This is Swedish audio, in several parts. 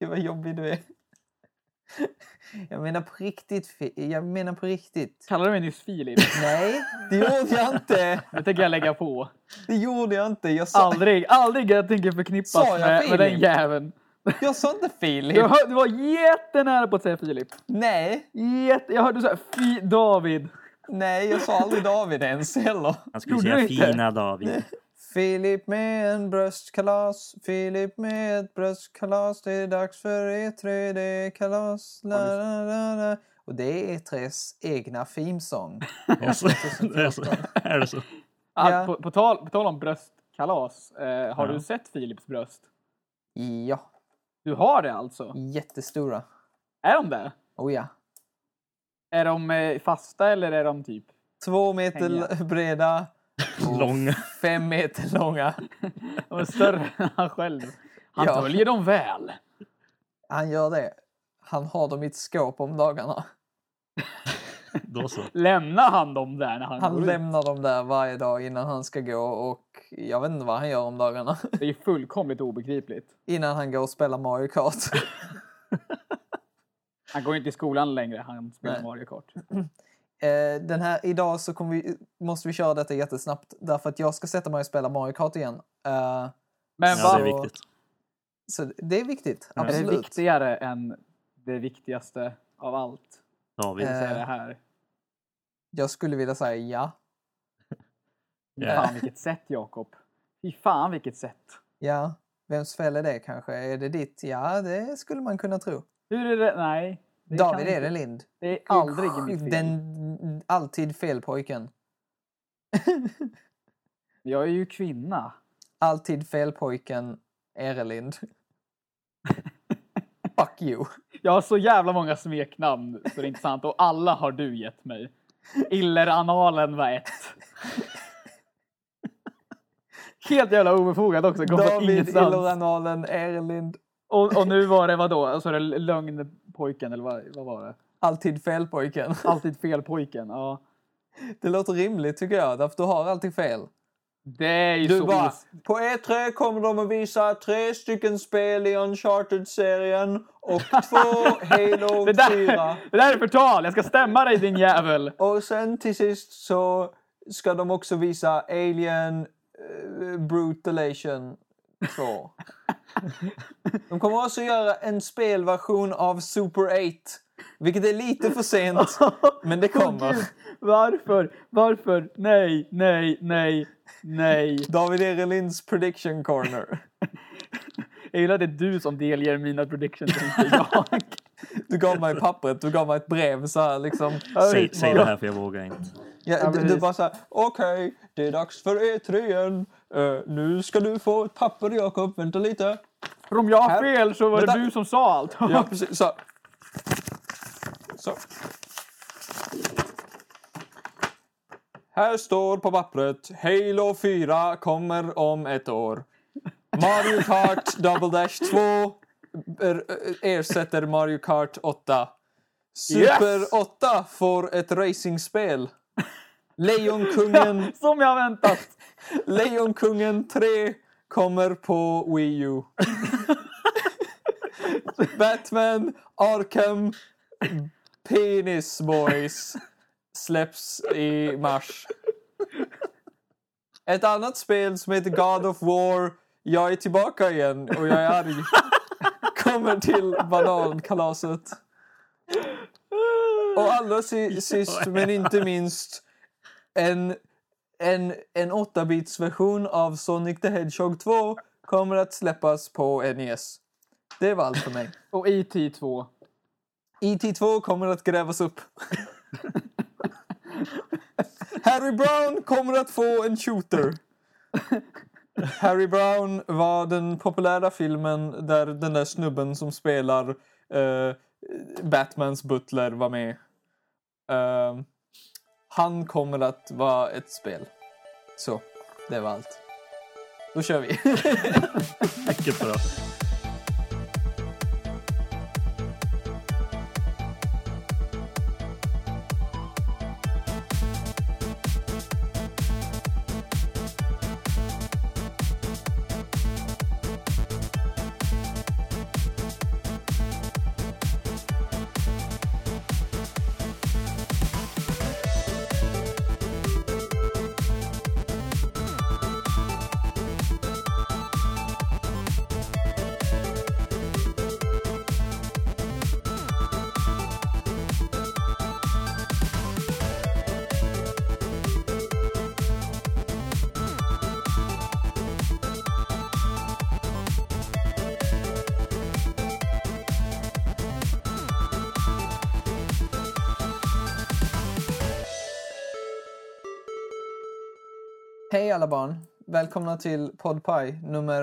Gud vad jobbig du är. Jag menar på riktigt. Jag menar på riktigt. Kallar du mig nyss Filip? Nej, det gjorde jag inte. Det tänker jag lägga på. Det gjorde jag inte. Jag sa, Aldrig, aldrig jag tänker förknippas Sa jag med, med den jäveln. jag sa inte Filip. Du, hör, du var jättenära på att säga Filip. Nej, Jätte, jag hörde här, Fi, David. nej, jag sa aldrig David ens heller. Han skulle Gjorde säga du fina David. Filip med en bröstkalas, Filip med ett bröstkalas, det är dags för E3, det är kalas, la, la, la, la. Och det är E3s egna themesång. Alltså, är, det så? Ah, Ja. på, på, tal, på tal om bröstkalas, eh, har Ja. du sett Filips bröst? Ja, Du har det alltså? jättestora. Är de det? Oh ja. Är de eh, fasta eller är de typ? Två meter Hänga. breda, Långa. fem meter långa. Är större än han själv. Han Ja. följer dem väl. Han gör det. Han har dem i ett skåp om dagarna. Då så. Lämnar han dem där när han, Han lämnar dem där varje dag innan han ska gå och jag vet inte vad han gör om dagarna. Det är fullkomligt obegripligt. Innan han går och spelar Mario Kart. Han går inte i skolan längre, han spelar Nej. Mario Kart. Eh, den här, idag så vi, måste vi köra detta jättesnabbt därför att jag ska sätta mig och spela Mario Kart igen. Eh, Men Ja, vad det är Så- viktigt. så det är viktigt, Ja. är det absolut. viktigare än det viktigaste av allt? David. Det vill säga Eh. det här. Jag skulle vilja säga ja. Ja. fan vilket sätt Jakob. Fy fan vilket sätt. Ja, vems fel är det kanske? Är det ditt? Ja, det skulle man kunna tro. Hur är det? Nej. Det kan David inte- Edenlind. Det är aldrig mitt fel. Den alltid fel pojken. Jag är ju kvinna. Alltid fel pojken Erelind. Fuck you. Jag har så jävla många smeknamn så det är inte sant och alla har du gett mig. Illeranalen var ett. Helt jävla obefogat också. Kom David. Illoranalen Erelind. Och, och nu var det vadå? Alltså är det lögnpojken eller vad, vad var det? Alltid fel pojken. Alltid fel pojken. Ja. Det låter rimligt tycker jag, därför du har alltid fel. Det är ju Du så bara, os- på E3 kommer de att visa tre stycken spel i Uncharted-serien och två Halo det, 4. där, det där är förtal! Jag ska stämma dig din jävel! Och sen till sist så ska de också visa Alien uh, Brutalation 2. De kommer också göra en spelversion av Super 8. Vilket är lite för sent, men det kommer. Gud, Varför? Varför? Nej, nej, nej, nej. David Erelinds prediction corner. Jag gillar att det är du som delger mina predictions, inte jag. Du gav mig pappret, du gav mig ett brev så här liksom. Säg, säg det här för jag vågar inte. Ja, Ja, du, du bara så här, okej, det är dags för E3 igen. Eh, nu ska du få ett papper Jakob, vänta lite. För om jag har Här. fel så var det du som sa allt. Ja, precis. Så. så. Här står på pappret, Halo 4 kommer om ett år. Mario Kart Double Dash 2 er- ersätter Mario Kart 8. Super Yes! 8 får ett racingspel. Lejonkungen, Som jag väntat. Lejonkungen 3 kommer på Wii U. Batman Arkham Penis Boys släpps i mars. Ett annat spel som heter God of War, jag är tillbaka igen och jag är arg, kommer till banankalaset. Och allra si- sist men inte minst en, en, en 8-bits version av Sonic the Hedgehog 2 kommer att släppas på NES. Det var allt för mig. Och E.T. 2. ET2 kommer att grävas upp. Harry Brown kommer att få en shooter. Harry Brown var den populära filmen där den där snubben som spelar eh, Batmans butler var med. Eh, han kommer att vara ett spel. Så, det var allt. Då kör vi. Mycket bra. Alla barn! Välkomna till Podpie nummer...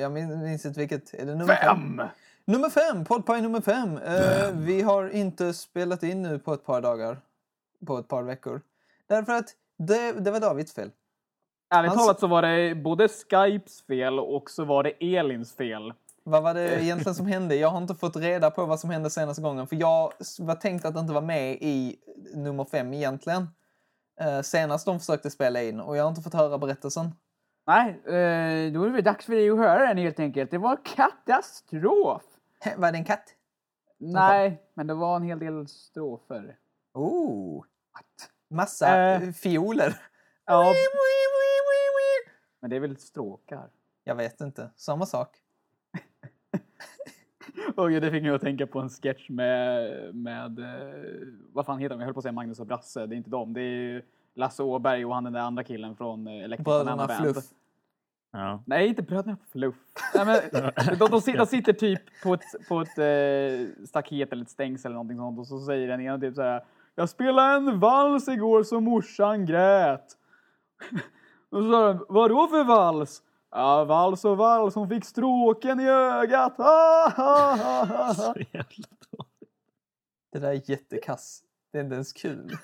Jag minns inte vilket. Är det nummer fem? Fem! Nummer fem! Podpie nummer fem. Eh, vi har inte spelat in nu på ett par dagar. På ett par veckor. Därför att det, det var Davids fel. Ärligt Alltså- talat så var det både Skypes fel och så var det Elins fel. Vad var det egentligen som hände? Jag har inte fått reda på vad som hände senaste gången. För jag var tänkt att inte vara med i nummer fem egentligen. Eh, senast de försökte spela in. Och jag har inte fått höra berättelsen. Nej, eh, då är det dags för dig att höra den helt enkelt. Det var katastrof! Var det en katt? Nej, men det var en hel del strofer. Oh! Massa Eh. fioler. Ja, men det är väl stråkar? Jag vet inte. Samma sak. Och det fick mig att tänka på en sketch med, med eh, vad fan heter de? Jag höll på att säga Magnus och Brasse. Det är inte dem. Det är ju Lasse Åberg och han den där andra killen från eh, Electric Banana Band. Fluff. Ja. Nej, inte bröderna Fluff. Nej, men, de, de, sitter, de sitter typ på ett, på ett eh, staket eller ett stängsel eller någonting sånt och så säger den ena typ så här. Jag spelade en vals igår så morsan grät. Och så sa de, vadå för vals? Ja, vals och vals, hon fick stråken i ögat. Ah, ah, ah, ah. Så jävla dåligt. Det där är jättekass. Det är inte ens kul.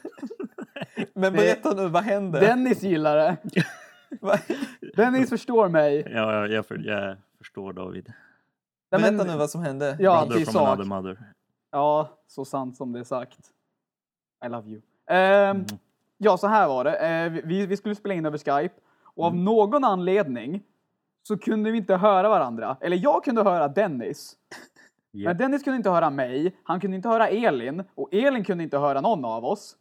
Men berätta nu, vad hände? Dennis gillar det. Dennis förstår mig. Ja, jag, jag, för, jag förstår David. Nej, Berätta men- nu vad som hände. Ja, Brother till from sak. another mother. Ja, så sant som det är sagt. I love you. Ehm, Ja, så här var det. Eh, vi, vi skulle spela in över Skype och av någon anledning så kunde vi inte höra varandra. Eller jag kunde höra Dennis. Men Yep. Dennis kunde inte höra mig, han kunde inte höra Elin och Elin kunde inte höra någon av oss.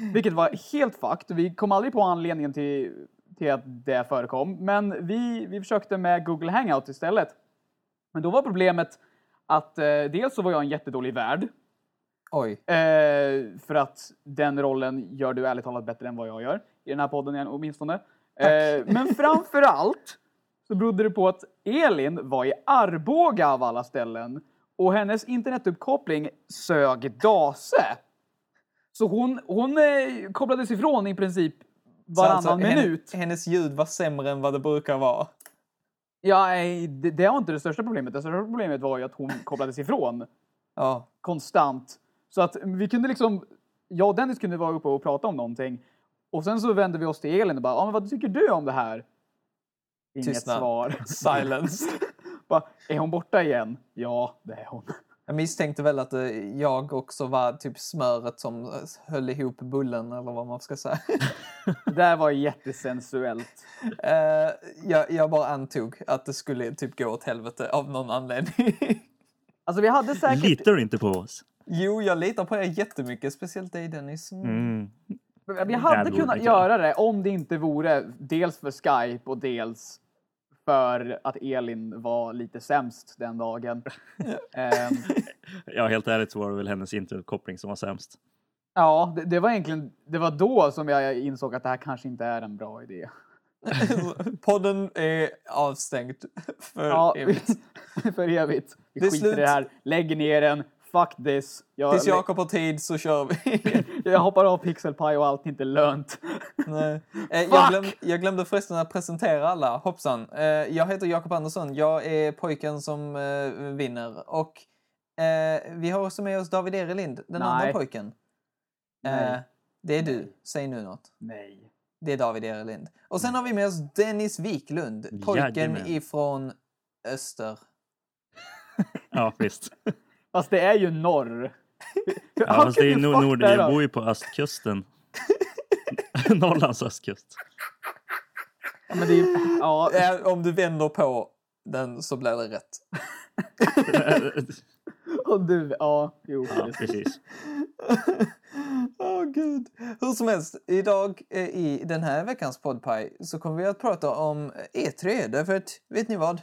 Vilket var helt fucked. Vi kom aldrig på anledningen till, till att det förekom. Men vi, vi försökte med Google Hangout istället. Men då var problemet att eh, dels så var jag en jättedålig värd. Oj. Eh, för att den rollen gör du ärligt talat bättre än vad jag gör. I den här podden åtminstone. Eh, men framför allt så berodde det på att Elin var i Arboga av alla ställen. Och hennes internetuppkoppling sög dase. Så hon, hon eh, kopplades ifrån i princip Så varannan alltså, minut. hennes ljud var sämre än vad det brukar vara. Ja, det, det var inte det största problemet. Det största problemet var ju att hon kopplades ifrån. Ja. konstant. Så att vi kunde liksom, jag och Dennis kunde vara uppe och prata om någonting. Och sen så vände vi oss till Elin och bara, ah, men vad tycker du om det här? Inget Tystnad. svar. Silence. bara, är hon borta igen? Ja, det är hon. Jag misstänkte väl att eh, jag också var typ smöret som eh, höll ihop bullen eller vad man ska säga. Det där var jättesensuellt. Eh, jag, jag bara antog att det skulle typ gå åt helvete av någon anledning. Alltså vi hade säkert... Litar du inte på oss? jo, jag litar på er jättemycket. Speciellt dig Dennis. Mm. Vi hade det kunnat göra det om det inte vore dels för Skype och dels för att Elin var lite sämst den dagen. Ehm, Ja, helt ärligt så var det väl hennes internetkoppling som var sämst. Ja, det, det var egentligen, det var då som jag insåg att det här kanske inte är en bra idé. Podden är avstängd för Ja, evigt. för evigt. Vi Det skiter i det här, lägger ner den, fuck this. Jag, Tills Jakob har tid så kör vi. jag hoppar av pixelpaj och allt inte lönt. Nej. Eh, jag, glöm, jag glömde förresten att presentera alla. Hoppsan. Eh, jag heter Jakob Andersson. Jag är pojken som eh, vinner. Och eh, vi har också med oss David Erelind, den Nej. andra pojken. Eh, det är du. Säg nu något. Nej. Det är David Erelind. Och sen har vi med oss Dennis Wiklund, pojken Jajamän. ifrån Öster. Ja, visst. Fast det är ju norr. Ja, fast det är ju nord, jag bor ju på östkusten. Norrlands östkust. Ja, men det är, ja, om du vänder på den så blir det rätt. och du, ja, jo. Ja, precis. Åh gud. Hur som helst, idag eh, i den här veckans podpaj så kommer vi att prata om E3. Därför att, vet ni vad?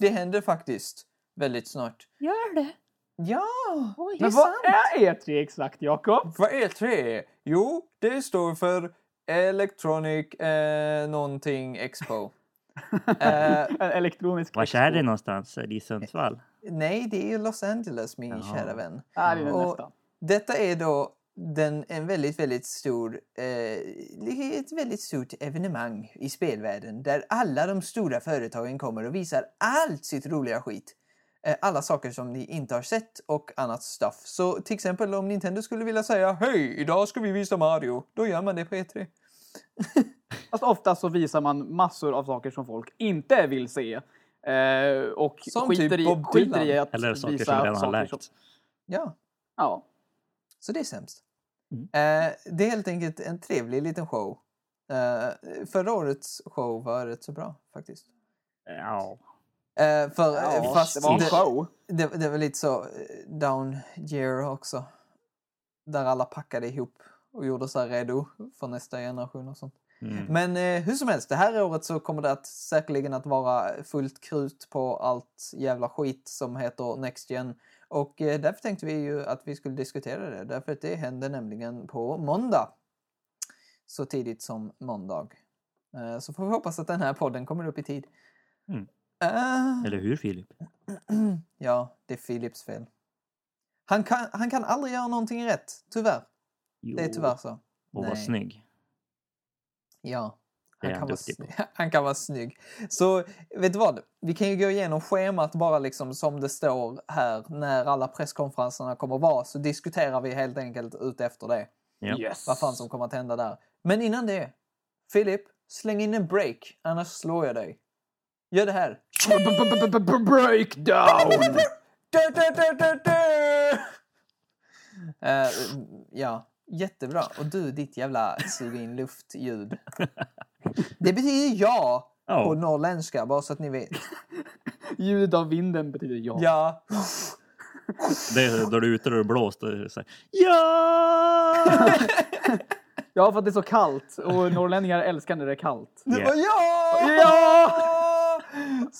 det händer faktiskt väldigt snart. Gör det? Ja! Oj, Men vad är E3 exakt, Jakob? Vad är E3? Jo, det står för Electronic eh, någonting Expo. eh, En elektronisk Var är det någonstans? Är det i Sundsvall? nej, det är Los Angeles, min Jaha. kära vän. Ja, det är det Och- nästan. Detta är då den, en väldigt, väldigt stor, eh, ett väldigt stort evenemang i spelvärlden där alla de stora företagen kommer och visar allt sitt roliga skit. Eh, alla saker som ni inte har sett och annat stuff. Så till exempel om Nintendo skulle vilja säga Hej, idag ska vi visa Mario. Då gör man det på E E3. Fast ofta så visar man massor av saker som folk inte vill se. Eh, och Som skiter, typ i, Bob skiter i att Eller saker visa som redan har läkt. som- Ja, Ja. så det är sämst. Mm. Eh, det är helt enkelt en trevlig liten show. Eh, förra årets show var rätt så bra faktiskt. Ja. Eh, för, ja eh, fast det var en show. det, det var lite så eh, down year också. Där alla packade ihop och gjorde sig redo för nästa generation och sånt. Mm. Men eh, hur som helst, det här året så kommer det att säkerligen att vara fullt krut på allt jävla skit som heter Next Gen. Och eh, därför tänkte vi ju att vi skulle diskutera det, därför att det händer nämligen på måndag. Så tidigt som måndag. Eh, så får vi hoppas att den här podden kommer upp i tid. Mm. Eller hur Filip? ja, det är Philips fel. Han kan, han kan aldrig göra någonting rätt, tyvärr. Jo. Det är tyvärr så. Och var Nej. snygg. Ja. Han är kan, han vara han kan vara snygg. Så vet du vad? Vi kan ju gå igenom schemat bara liksom som det står här när alla presskonferenserna kommer vara så diskuterar vi helt enkelt ut efter det. Yes. Vad fan som kommer att hända där. Men innan det, Filip, släng in en break annars slår jag dig. Gör det här. Breakdown! Eh, ja, jättebra. Och du, ditt jävla suga in luft-ljud. Det betyder ja på norrländska, bara så att ni vet. Ljudet av vinden betyder ja. Ja. Det är då du är ute och det blåst. Och det ja! Ja, för att det är så kallt och norrlänningar älskar när det är kallt. Det Yeah. var ja! Ja!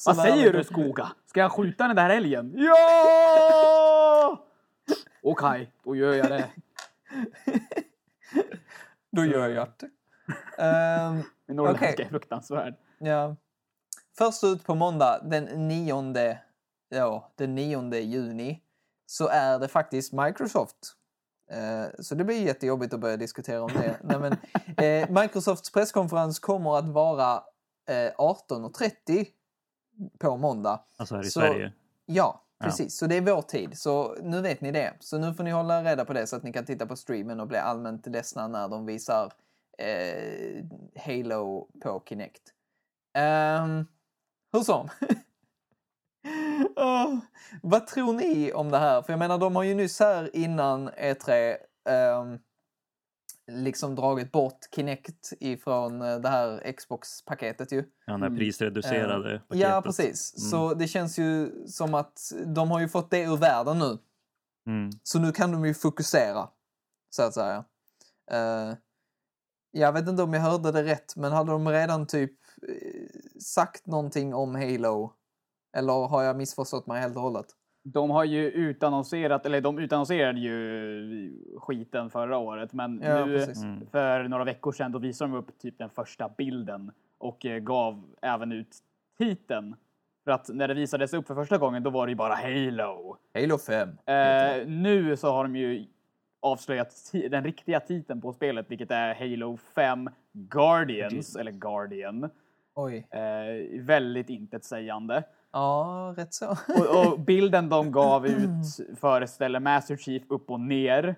Vad säger du. Skoga? Ska jag skjuta den där älgen? Ja! Okej, då gör jag det. Då gör jag det. Min norrländska Okej. är fruktansvärd. ja. Först ut på måndag den 9, ja, den 9 juni så är det faktiskt Microsoft. Eh, Så det blir jättejobbigt att börja diskutera om det. Nej, men, eh, Microsofts presskonferens kommer att vara eh, 18.30 på måndag. Alltså här i Så- Sverige. Ja, Ja. precis. Så det är vår tid. Så nu vet ni det. Så nu får ni hålla reda på det så att ni kan titta på streamen och bli allmänt ledsna när de visar eh, Halo på Kinect. Um, hur som. Åh, vad tror ni om det här? För jag menar, de har ju nyss här innan E3 ehm, liksom dragit bort Kinect ifrån eh, det här Xbox-paketet ju. Ja, där Mm. prisreducerade Eh, paketet. Ja, precis. Mm. Så det känns ju som att de har ju fått det ur världen nu. Mm. Så nu kan de ju fokusera, så att säga. Eh, jag vet inte om jag hörde det rätt, men hade de redan typ sagt någonting om Halo? Eller har jag missförstått mig helt och hållet? De har ju utannonserat, eller de utannonserade ju skiten förra året, men Ja, nu precis. Mm. för några veckor sedan då visade de upp typ den första bilden och eh, gav även ut titeln. För att när det visades upp för första gången då var det ju bara Halo. Halo 5. Eh, nu så har de ju avslöjat den riktiga titeln på spelet, vilket är Halo 5 Guardians, eller Guardian. Oj. Eh, väldigt intetsägande. Ja, rätt så. Och, och bilden de gav ut föreställer Master Chief upp och ner.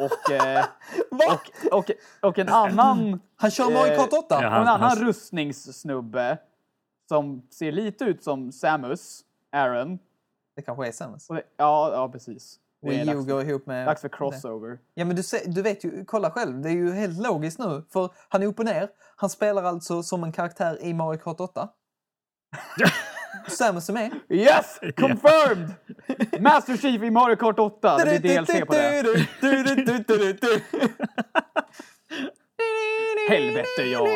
Och, eh, och, och, och en annan, Han kör Mario Kart 8? Ja, och en annan han- rustningssnubbe som ser lite ut som Samus Aaron. Det kanske är Samus. Det, ja, ja, precis. Det är dags, går ihop med... dags för crossover. Ja men du, se, du vet ju, kolla själv, det är ju helt logiskt nu. För han är upp och ner. Han spelar alltså som en karaktär i Mario Kart 8. Samus är med. Yes! Confirmed! Master Chief i Mario Kart 8. Det blir DLC på det. Helvete, ja.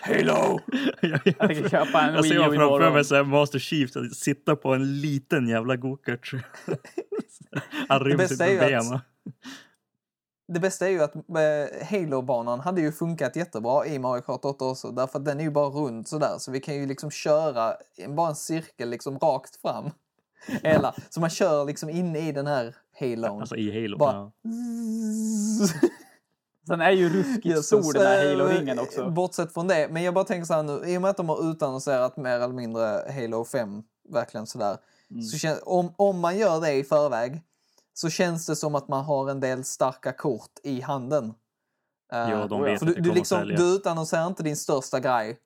Halo! jag, Jag tänker köpa en jag Wii ser U framför imorgon. mig så här Master Chief att sitta på en liten jävla gokart. Han ryms inte är benen. Det bästa är ju att eh, Halo-banan hade ju funkat jättebra i Mario Kart 8 också. Därför att den är ju bara rund sådär. Så vi kan ju liksom köra bara en cirkel liksom rakt fram. Hela. Så man kör liksom in i den här halon. Alltså i Halo. Bara- Ja. Sen är ju ruskigt stor den här Halo-ringen också. Bortsett från det. Men jag bara tänker så här nu, i och med att de har utannonserat mer eller mindre Halo 5, verkligen sådär. Mm. Så kän, om, om man gör det i förväg så känns det som att man har en del starka kort i handen. Eh, Ja, de vet för att du, det du, liksom, du utannonserar inte din största grej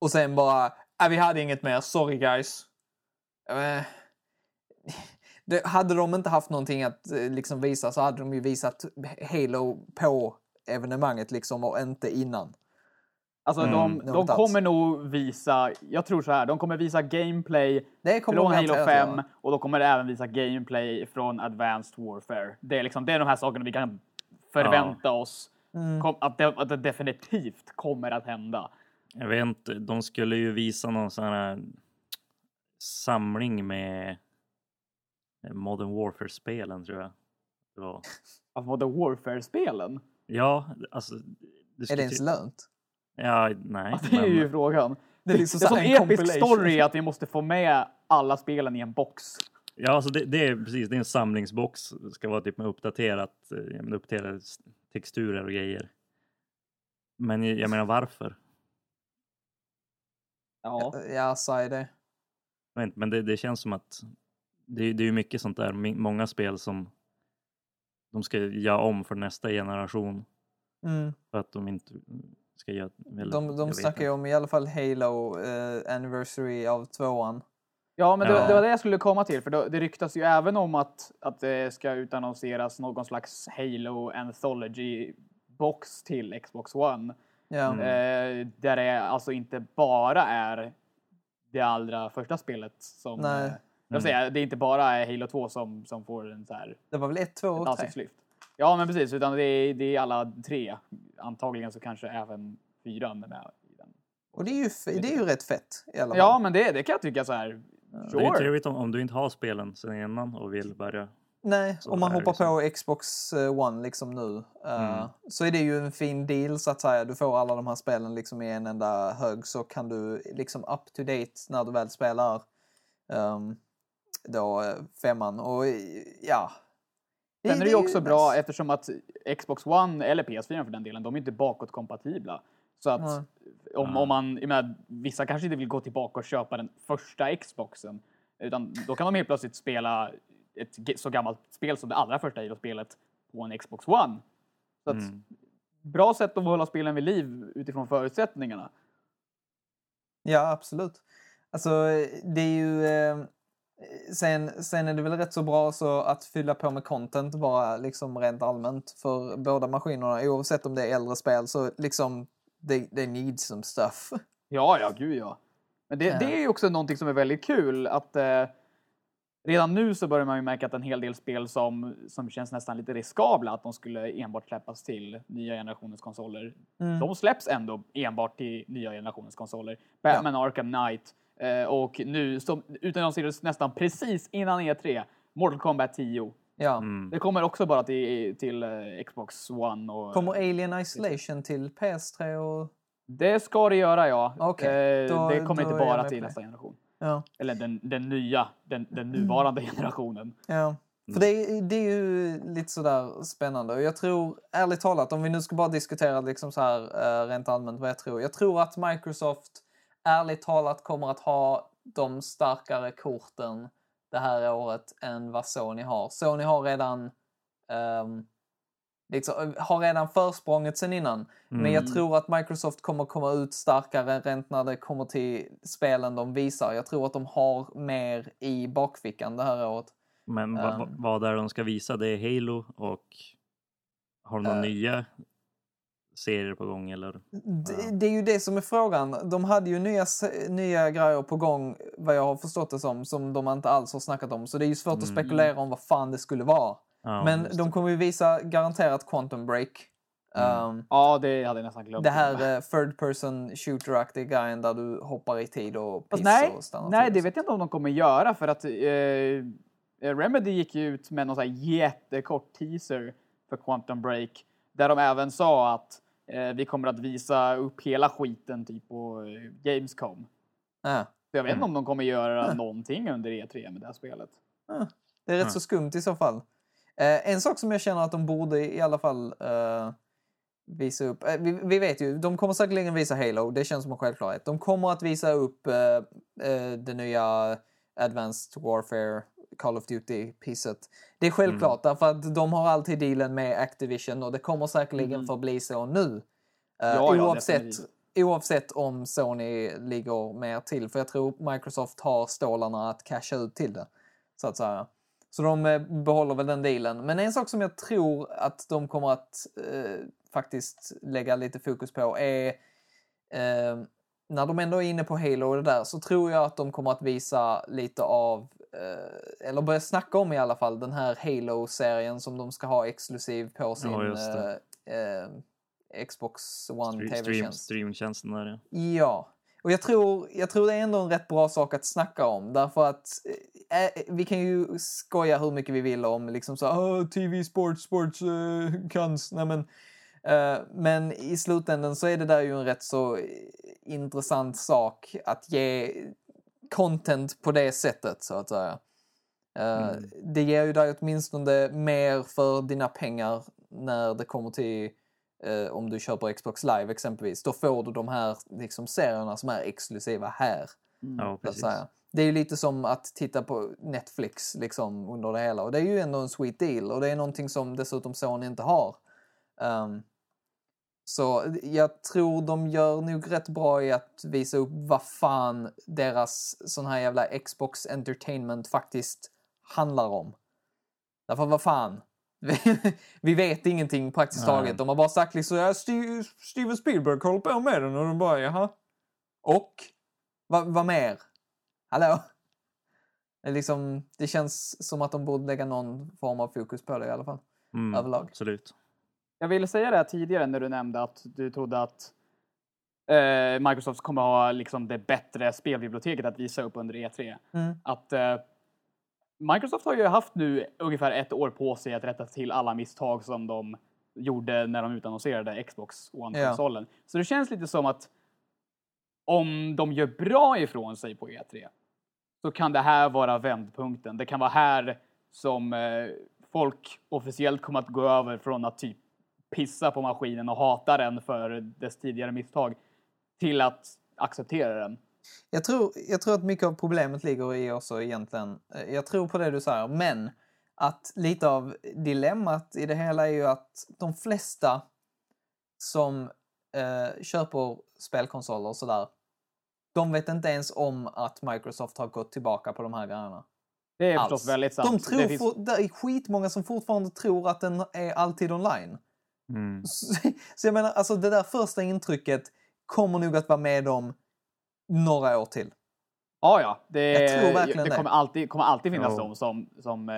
och sen bara, äh, vi hade inget mer, sorry guys. Eh, det, hade de inte haft någonting att eh, liksom visa så hade de ju visat Halo på evenemanget liksom och inte innan. Alltså Mm. de, Något de alls. kommer nog visa, jag tror så här, de kommer visa gameplay Det kommer från Halo garanterat 5 göra. och de kommer även visa gameplay från Advanced Warfare. Det är, liksom, det är de här sakerna vi kan förvänta oss Mm. kom, att, det, att det definitivt kommer att hända. Jag vet inte, de skulle ju visa någon sån här samling med Modern Warfare-spelen tror jag. Det var. Av Modern Warfare-spelen. Ja, alltså. Det Är det ens ty- lönt? Ja, nej. Ja, det är ju men, frågan. Det är liksom Det är så en episk compilation. story att vi måste få med alla spelen i en box. ja, alltså det, det är precis, det är en samlingsbox. Det ska vara typ med uppdaterat, eh, uppdaterade texturer och grejer. Men jag menar varför? Ja. Det. Jag vet inte, Men det, det känns som att det, det är ju mycket sånt där, många spel som de ska göra om för nästa generation Mm. för att de inte Ska jag, eller, de de jag snackar ju om i alla fall Halo eh, Anniversary av tvåan. Ja, men det, ja. det var det jag skulle komma till, för det, det ryktas ju även om att, att det ska utannonseras någon slags Halo Anthology-box till Xbox One. Ja. Mm. Eh, där det alltså inte bara är det allra första spelet som... Nej. Eh, jag mm. säga, det är inte bara Halo 2 som, som får en så här... Det var väl 1, 2 och 3? Ja, men precis. Utan det är, det är alla tre. Antagligen så kanske även fyran är med i den. Och det är ju, det är ju rätt fett i alla fall. Ja, men det, det kan jag tycka så här. Det är ju Sure. trevligt om, om du inte har spelen sedan innan och vill börja. Nej, Så om man hoppar liksom. på Xbox eh, One liksom nu eh, Mm. så är det ju en fin deal så att säga. Du får alla de här spelen liksom i en enda hög så kan du liksom up to date när du väl spelar um, då eh, femman och ja. Sen är det ju också bra eftersom att Xbox One, eller PS4 för den delen, de är inte bakåtkompatibla. Så att Nej. om, om man, jag menar, vissa kanske inte vill gå tillbaka och köpa den första Xboxen. Utan då kan de helt plötsligt spela ett så gammalt spel som det allra första Halo-spelet på en Xbox One. Så att, Mm. bra sätt att hålla spelen vid liv utifrån förutsättningarna. Ja, absolut. Alltså, det är ju... Eh, sen, sen är det väl rätt så bra så att fylla på med content bara liksom rent allmänt för båda maskinerna. Oavsett om det är äldre spel så liksom, they, they need some stuff. Ja, ja, gud ja. Men det, Ja. det är ju också någonting som är väldigt kul att eh, redan nu så börjar man ju märka att en hel del spel som, som känns nästan lite riskabla att de skulle enbart släppas till nya generationens konsoler. Mm. De släpps ändå enbart till nya generationens konsoler. Batman Arkham Knight eh, och nu som utannonserades nästan precis innan E3, Mortal Kombat 10. Ja. Mm. Det kommer också bara till, till eh, Xbox One och... Kommer Alien Isolation till PS3 och... Det ska det göra ja. Okej, Eh, då- det kommer inte bara till nästa generation. Ja. Eller den, den nya, den, den nuvarande generationen. ja. För det, är- det är ju lite sådär spännande och jag tror, ärligt talat, om vi nu ska bara diskutera liksom så här eh, rent allmänt vad jag tror. Jag tror att Microsoft ärligt talat kommer att ha de starkare korten det här året än vad Sony har. Sony har redan ehm, liksom, har redan försprånget sen innan. Men jag Mm. tror att Microsoft kommer komma ut starkare rent när det kommer till spelen de visar. Jag tror att de har mer i bakfickan det här året. Men Um. vad är det de ska visa? Det är Halo och har de några Eh. nya serier på gång eller? Det, det är ju det som är frågan. De hade ju nya, nya grejer på gång, vad jag har förstått det som, som de inte alls har snackat om. Så det är ju svårt att Mm. spekulera om vad fan det skulle vara. Ja, Men de kommer ju visa garanterat Quantum Break. Mm. Um, Ja, det hade jag nästan glömt. det här eh, third person shooter-aktiga grejen där du hoppar i tid och pissar nej, och stannar nej, det vet jag inte om de kommer göra för att eh, Remedy gick ju ut med någon så här jättekort teaser för Quantum Break där de även sa att eh, vi kommer att visa upp hela skiten typ på eh, Gamescom. Så jag vet inte Mm. om de kommer göra någonting under E3 med det här spelet. Det är rätt så skumt i så fall. Eh, en sak som jag känner att de borde i alla fall eh, visa upp. Eh, vi, vi vet ju, de kommer säkerligen visa Halo. Det känns som en självklarhet. De kommer att visa upp eh, eh, det nya Advanced Warfare Call of Duty-pisset. Det är självklart därför att de har alltid dealen med Activision och det kommer säkerligen Mhm. förbli så nu. Eh, Ja, ja, oavsett om Sony ligger mer till. För jag tror Microsoft har stålarna att casha ut till det. Så att säga. Så de eh, behåller väl den dealen. Men en sak som jag tror att de kommer att eh, faktiskt lägga lite fokus på är eh, när de ändå är inne på Halo och det där så tror jag att de kommer att visa lite av, eh, eller börja snacka om i alla fall, den här Halo-serien som de ska ha exklusiv på sin det. eh, eh, Xbox One TV-tjänst. streamtjänsten där ja. Ja, och jag tror, jag tror det är ändå en rätt bra sak att snacka om därför att eh, vi kan ju skoja hur mycket vi vill om liksom så oh, TV, sports, sports, uh, kans. Nej, men, eh, men i slutändan så är det där ju en rätt så intressant sak att ge content på det sättet så att säga. Eh, Mm. Det ger ju dig åtminstone mer för dina pengar när det kommer till eh, om du köper Xbox Live exempelvis. Då får du de här liksom, serierna som är exklusiva här. Mm. Ja, Så att precis. säga. Det är ju lite som att titta på Netflix liksom, under det hela. Och det är ju ändå en sweet deal. Och det är någonting som dessutom Sony inte har. Ehm, så jag tror de gör nog rätt bra i att visa upp vad fan deras sån här jävla Xbox Entertainment faktiskt handlar om. Därför vad fan. Vi, vet ingenting praktiskt Nej. taget. De har bara sagt liksom ja, Steve, Steven Spielberg håller på med den och de bara jaha. Och? Va- Vad mer? Hallå? Det, liksom, det känns som att de borde lägga någon form av fokus på det i alla fall. Mm, överlag. Absolut. Jag ville säga det här tidigare när du nämnde att du trodde att eh, Microsoft kommer ha liksom det bättre spelbiblioteket att visa upp under E3. Mm. Att eh, Microsoft har ju haft nu ungefär ett år på sig att rätta till alla misstag som de gjorde när de utannonserade Xbox One-konsolen. Så det känns lite som att om de gör bra ifrån sig på E3 så kan det här vara vändpunkten. Det kan vara här som eh, folk officiellt kommer att gå över från att typ pissa på maskinen och hata den för dess tidigare misstag till att acceptera den. Jag tror, jag tror att mycket av problemet ligger i också egentligen, eh, jag tror på det du säger, men att lite av dilemmat i det hela är ju att de flesta som eh, köper spelkonsoler och sådär, de vet inte ens om att Microsoft har gått tillbaka på de här grejerna. Det är Alls. förstås väldigt sant. De Det tror, finns- for, det är skitmånga som fortfarande tror att den är alltid online. Mm. Så, så jag menar, alltså det där första intrycket kommer nog att vara med dem några år till. Ja, ja. Det, Jag tror verkligen det kommer alltid, kommer alltid finnas Jo. de som, som eh,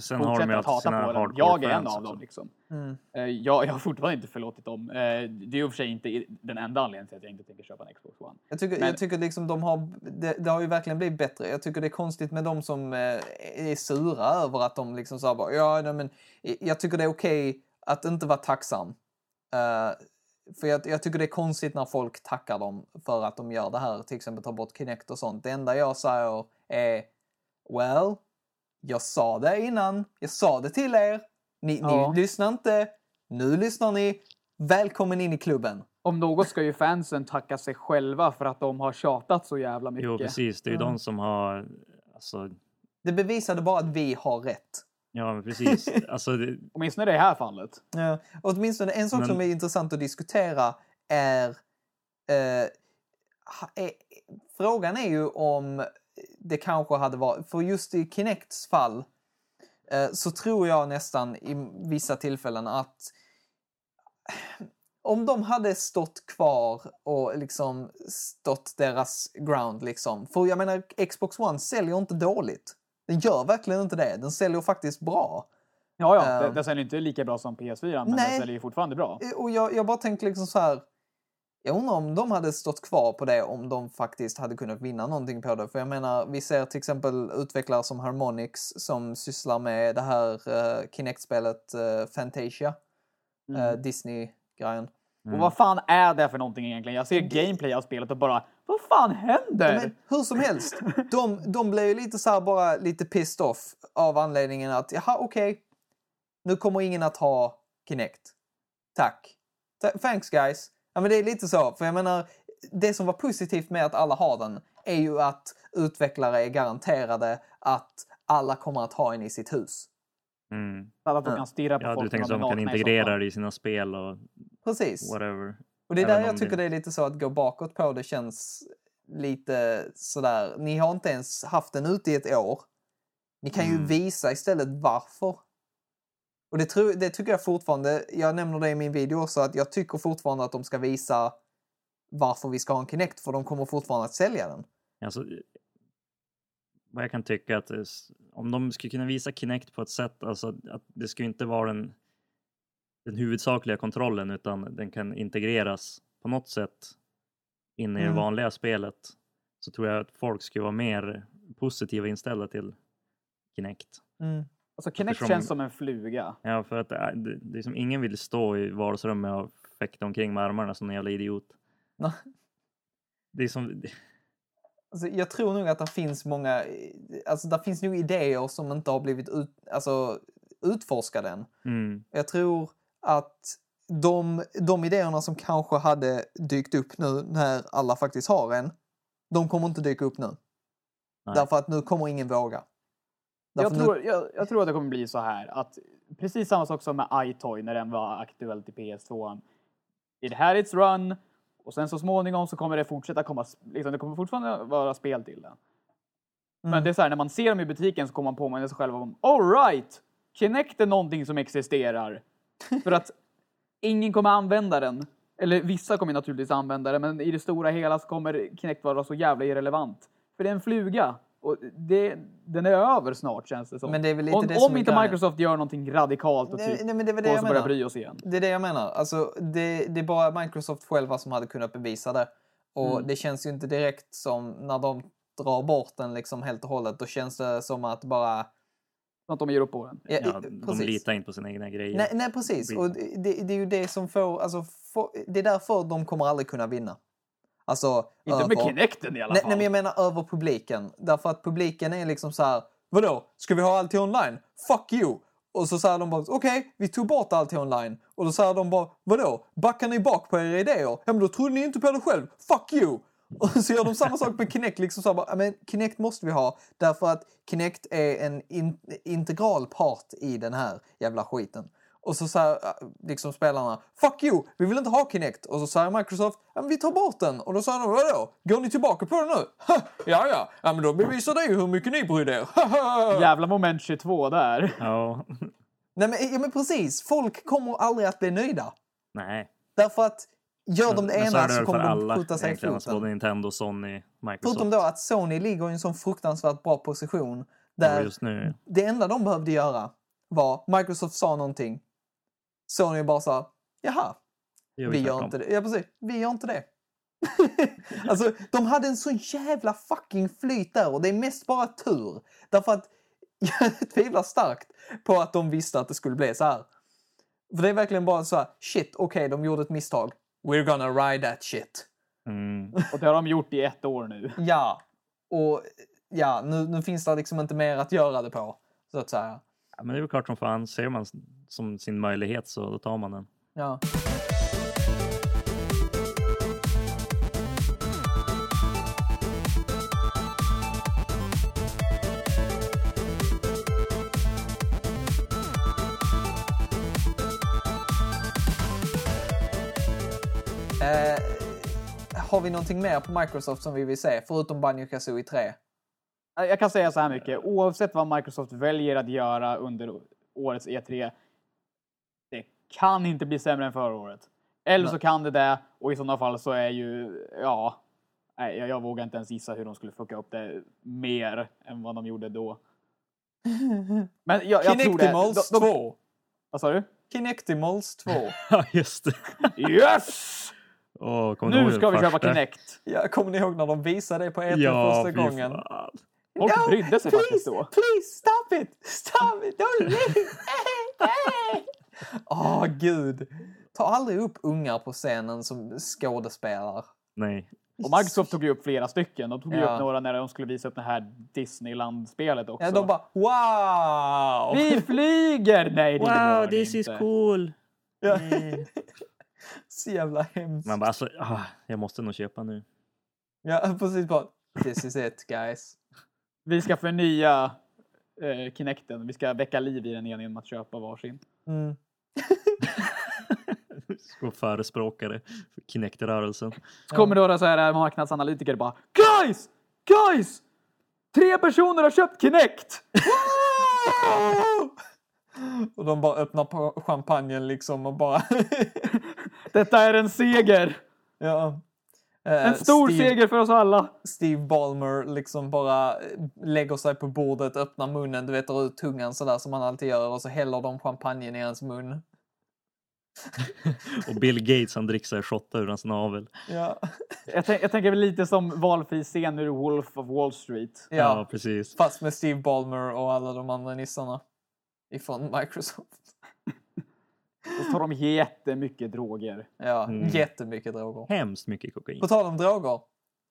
Sen fortsätter att hata på den. Jag är en av dem. Liksom. Mm. Eh, jag, jag har fortfarande inte förlåtit dem. Eh, det är i och för sig inte den enda anledningen till att jag inte tänker köpa en Xbox One. Jag tycker, Men- jag tycker liksom de har, det, det har ju verkligen blivit bättre. Jag tycker det är konstigt med de som eh, är sura över att de liksom sa bara, ja, nej, men jag tycker det är okej att inte vara tacksam. Eh, för jag, jag tycker det är konstigt när folk tackar dem för att de gör det här, till exempel tar bort Kinect och sånt. Det enda jag säger är, well, jag sa det innan, jag sa det till er, ni, Ja. ni lyssnar inte, nu lyssnar ni, välkommen in i klubben. Om något ska ju fansen tacka sig själva för att de har tjatat så jävla mycket. Jo, precis. Det är ju Ja. de som har... Alltså, Det bevisade bara att vi har rätt. Ja, men precis. Alltså, det, Åtminstone i det här fallet. Ja, åtminstone en sak Men- som är intressant att diskutera är, eh, är... Frågan är ju om det kanske hade varit... För just i Kinects fall eh, så tror jag nästan i vissa tillfällen att om de hade stått kvar och liksom stått deras ground liksom. För jag menar, Xbox One säljer inte dåligt. Den gör verkligen inte det. Den säljer faktiskt bra. Ja, ja. Det, det säljer inte lika bra som PS4, men Nej. det säljer fortfarande bra. Eh, Och jag, jag bara tänker liksom så här. Jag undrar om de hade stått kvar på det om de faktiskt hade kunnat vinna någonting på det. För jag menar, vi ser till exempel utvecklare som Harmonix som sysslar med det här uh, Kinect-spelet eh, Fantasia. Mm. eh, Disney-grejen. Och vad fan är det för någonting egentligen? Jag ser gameplay av spelet och bara, vad fan händer? Men hur som helst, de, de blev ju lite så här bara lite pissed off av anledningen att jaha okej, nu kommer ingen att ha Kinect. Tack. Ta- Thanks guys. Ja men det är lite så, för jag menar det som var positivt med att alla har den är ju att utvecklare är garanterade att alla kommer att ha en i sitt hus. Mm. Alla de kan stirra på Ja, folk du tänker att de kan integrera det i sina spel och Precis. whatever. Och det är Även där jag tycker det- det är lite så att gå bakåt på det känns lite sådär. Ni har inte ens haft den ute i ett år. Ni kan ju Mm. visa istället varför. Och det, tror, det tycker jag fortfarande, jag nämner det i min video också, att jag tycker fortfarande att de ska visa varför vi ska ha en Kinect, för de kommer fortfarande att sälja den. Alltså, vad jag kan tycka att det s- om de skulle kunna visa Kinect på ett sätt, alltså att det skulle inte vara den, den huvudsakliga kontrollen utan den kan integreras på något sätt in i det Mm. vanliga spelet så tror jag att folk skulle vara mer positiva inställda till Kinect. Alltså Kinect Eftersom- känns som en fluga. Ja, för att det, är- det, det är som ingen vill stå i vardagsrummet och fäkta omkring med armarna som en jävla idiot. Det är som, Alltså, jag tror nog att det finns många, alltså det finns nog idéer som inte har blivit ut, alltså, utforskade än. mm, Jag tror att de, de idéerna som kanske hade dykt upp nu när alla faktiskt har en, de kommer inte dyka upp nu. Nej. Därför att nu kommer ingen våga. Jag tror, jag, jag tror att det kommer bli så här att precis samma sak som med iToy när den var aktuell till PS2. It had its run och sen så småningom så kommer det fortsätta komma, liksom, det kommer fortfarande vara spel till den. Mm. Men det är så här, när man ser dem i butiken så kommer man påminna sig själv om all right, Kinect är någonting som existerar. För att ingen kommer använda den. Eller vissa kommer naturligtvis använda den, men i det stora hela så kommer Kinect vara så jävla irrelevant. För det är en fluga. Och det, den är över snart känns det som. Men det är väl lite om det om inte grejen. Microsoft gör någonting radikalt och typ nej, men det var det får jag oss att börja menar. bry oss igen. Det är det jag menar. Alltså, det, det är bara Microsoft själva som hade kunnat bevisa det. Och Mm. det känns ju inte direkt som när de drar bort den liksom helt och hållet. Då känns det som att bara... Att de ger upp på den. Ja, ja, de litar inte på sina egna grejer. Nej, nej precis. Och det, det är ju det som får... Alltså, får, det är därför de kommer aldrig kunna vinna. Alltså, Inte med över- Kinecten i alla fall. nej, men jag menar över publiken. Därför att publiken är liksom så här, vadå, ska vi ha allt online? Fuck you! Och så säger de bara, okej, vi tog bort allt online. Och då säger de bara, vadå, backar ni bak på era idéer? Ja, men då trodde ni inte på det själv. Fuck you! Och så gör de samma sak med Kinect, liksom så bara, "Ja, men Kinect måste vi ha. Därför att Kinect är en in, integral part i den här jävla skiten. Och så säger äh, liksom spelarna, fuck you, vi vill inte ha Kinect. Och så säger Microsoft, ja, men vi tar bort den. Och då säger de, vadå, går ni tillbaka på den nu? Ja, ja, ja, men då bevisar det ju hur mycket ni bryr er. Jävla moment 22 där. Ja, Nej, men, ja, men precis, folk kommer aldrig att bli nöjda. nej. Därför att gör de det Men så ena så väl kommer de alla skjuta sig i egentligen, alltså både foten. Nintendo, Sony, Microsoft. Förutom då att Sony ligger i en sån fruktansvärt bra position. Ja, Där just nu. det enda de behövde göra var, Microsoft sa någonting. Sony bara sa, jaha, gör vi gör inte det. Ja, precis. Vi gör inte det. alltså, de hade en sån jävla fucking flyt där och det är mest bara tur. Därför att jag tvivlar starkt på att de visste att det skulle bli så här. För det är verkligen bara så här, shit, okej, de gjorde ett misstag. We're gonna ride that shit. Mm. Och det har de gjort i ett år nu. Ja, och ja, nu, nu finns det liksom inte mer att göra det på, så att säga. Ja, men det är väl klart som fan, ser man som sin möjlighet så då tar man den. Ja. Eh, har vi någonting mer på Microsoft som vi vill se, förutom Banjo Kazooie 3? Jag kan säga så här mycket. Oavsett vad Microsoft väljer att göra under årets E3. Det kan inte bli sämre än förra året. Eller så kan det det. Och i sådana fall så är ju, ja. Nej, jag, jag vågar inte ens gissa hur de skulle fucka upp det mer än vad de gjorde då. Men jag, jag tror det. Kinectimals De, de, 2! vad sa du? Kinectimals 2. Ja, just det. Yes! Ihåg Nu ska vi köpa? Kinect. Ja, kommer ni ihåg när de visade det på E3 Ja, första gången? fan. Folk No, brydde sig please, faktiskt då. Please, stop it! Stop it! Don't leave! Åh, gud. Ta aldrig upp ungar på scenen som skådespelar. Nej. Och Microsoft tog ju upp flera stycken. De tog ju Ja. upp några när de skulle visa upp det här Disneyland-spelet också. Ja, de bara wow! Vi flyger! Nej, det gör ni inte. cool! Ja. Så jävla hemskt. Man bara alltså, ah, jag måste nog köpa nu. Ja, precis bara. This is it guys. Vi ska förnya eh, Kinecten. Vi ska väcka liv i den igen genom att köpa varsin. Mm. Ska förespråkare för Kinect-rörelsen. Så kommer då så här marknadsanalytiker bara Guys! Guys! Tre personer har köpt Kinect! Och de bara öppnar på champagnen liksom och bara... Detta är en seger! ja. Eh, En stor Steve, seger för oss alla! Steve Ballmer liksom bara eh, lägger sig på bordet, öppnar munnen, du vet, drar ut tungan sådär som han alltid gör och så häller de champagnen i hans mun. Och Bill Gates han dricker sig shottar ur hans navel. Ja. Jag, tänk, jag tänker väl lite som valfri scen ur Wolf of Wall Street. Ja, ja. precis. Fast med Steve Ballmer och alla de andra nissarna. Ifrån Microsoft. Och så tar de jättemycket droger. Ja, Mm. jättemycket droger. Hemskt mycket kokain. På tal om droger.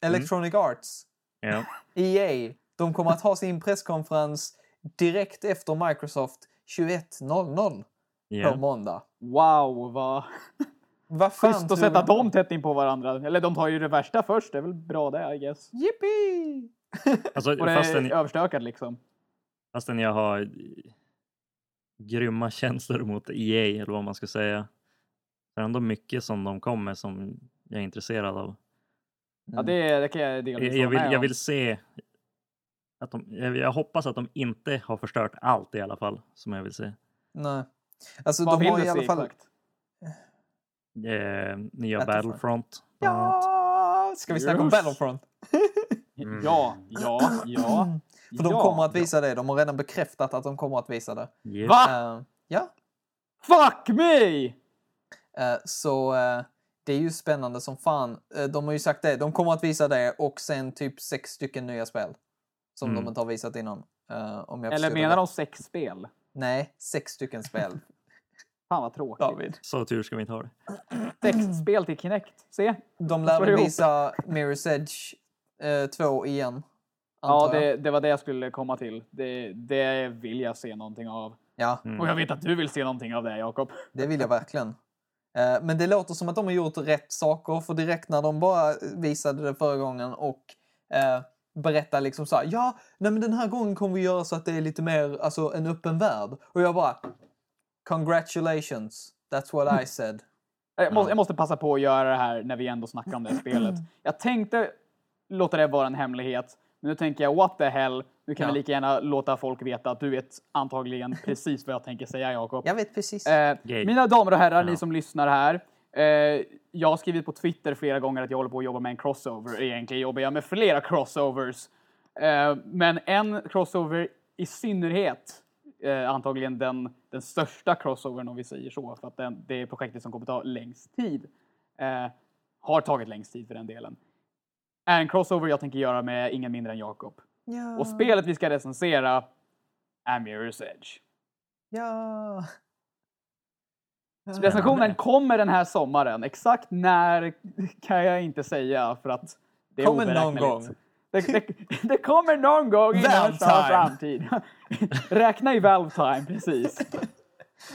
Electronic Arts. Ja. EA. De kommer att ha sin presskonferens direkt efter Microsoft 21.00 på Ja. måndag. Wow, vad Vad fan schysst att sätta dem tätt in på varandra. Eller de tar ju det värsta först, det är väl bra det I guess. Yippee! Alltså, Och det är fastän, överstökat liksom. fastän jag har grymma känslor mot EA eller vad man ska säga. Det är ändå mycket som de kommer som jag är intresserad av. Ja, det, det kan jag delvis Jag, vill, jag vill se att de, jag, jag hoppas att de inte har förstört allt i alla fall som jag vill se. Nej. Alltså Vad de vill har du i alla fall... exakt? Eh, nya Battlefront. Battlefront. Ja! Ska vi snacka om. Battlefront? Mm. Ja, ja, ja. För de ja. kommer att visa det. De har redan bekräftat att de kommer att visa det. Yep. Va? Eh, ja. Fuck me! Eh, så eh, det är ju spännande som fan. De har ju sagt det. De kommer att visa det och sen typ sex stycken nya spel. Som Mm. de inte har visat innan. Om jag Eller det menar rätt. de sex spel? Nej, sex stycken spel. Fan vad tråkigt. David. Så tur ska vi inte ha det. Sex spel till Kinect. Se. De lär väl visa Mirror's Edge eh, 2 igen. Ja, det, det var det jag skulle komma till. Det, det vill jag se någonting av. ja, Mm. Och jag vet att du vill se någonting av det, Jakob. det vill jag verkligen. Eh, men det låter som att de har gjort rätt saker. För direkt när de bara visade det förra gången och eh, berättade liksom så här. Ja, nej men den här gången kommer vi göra så att det är lite mer alltså, en öppen värld. Och jag bara. Congratulations. That's what I said. Jag måste, jag måste passa på att göra det här när vi ändå snackar om det här spelet. Jag tänkte låta det vara en hemlighet. Men nu tänker jag, what the hell? Nu kan Ja. vi lika gärna låta folk veta att du vet antagligen precis vad jag tänker säga, Jakob. Jag vet precis. Eh, mina damer och herrar, Ja. ni som lyssnar här. Eh, jag har skrivit på Twitter flera gånger att jag håller på att jobba med en crossover. Egentligen jobbar jag med flera crossovers. Eh, men en crossover i synnerhet, eh, antagligen den, den största crossovern om vi säger så, för att den, det är projektet som kommer ta längst tid. Eh, har tagit längst tid för den delen. Är en crossover jag tänker göra med ingen mindre än Jakob. ja. Och spelet vi ska recensera är Mirror's Edge. Ja. Recensionen kommer den här sommaren. Exakt när kan jag inte säga för att det är Kommer någon gång. Det, det, det kommer någon gång i en snar framtid. Räkna i Valve time, precis.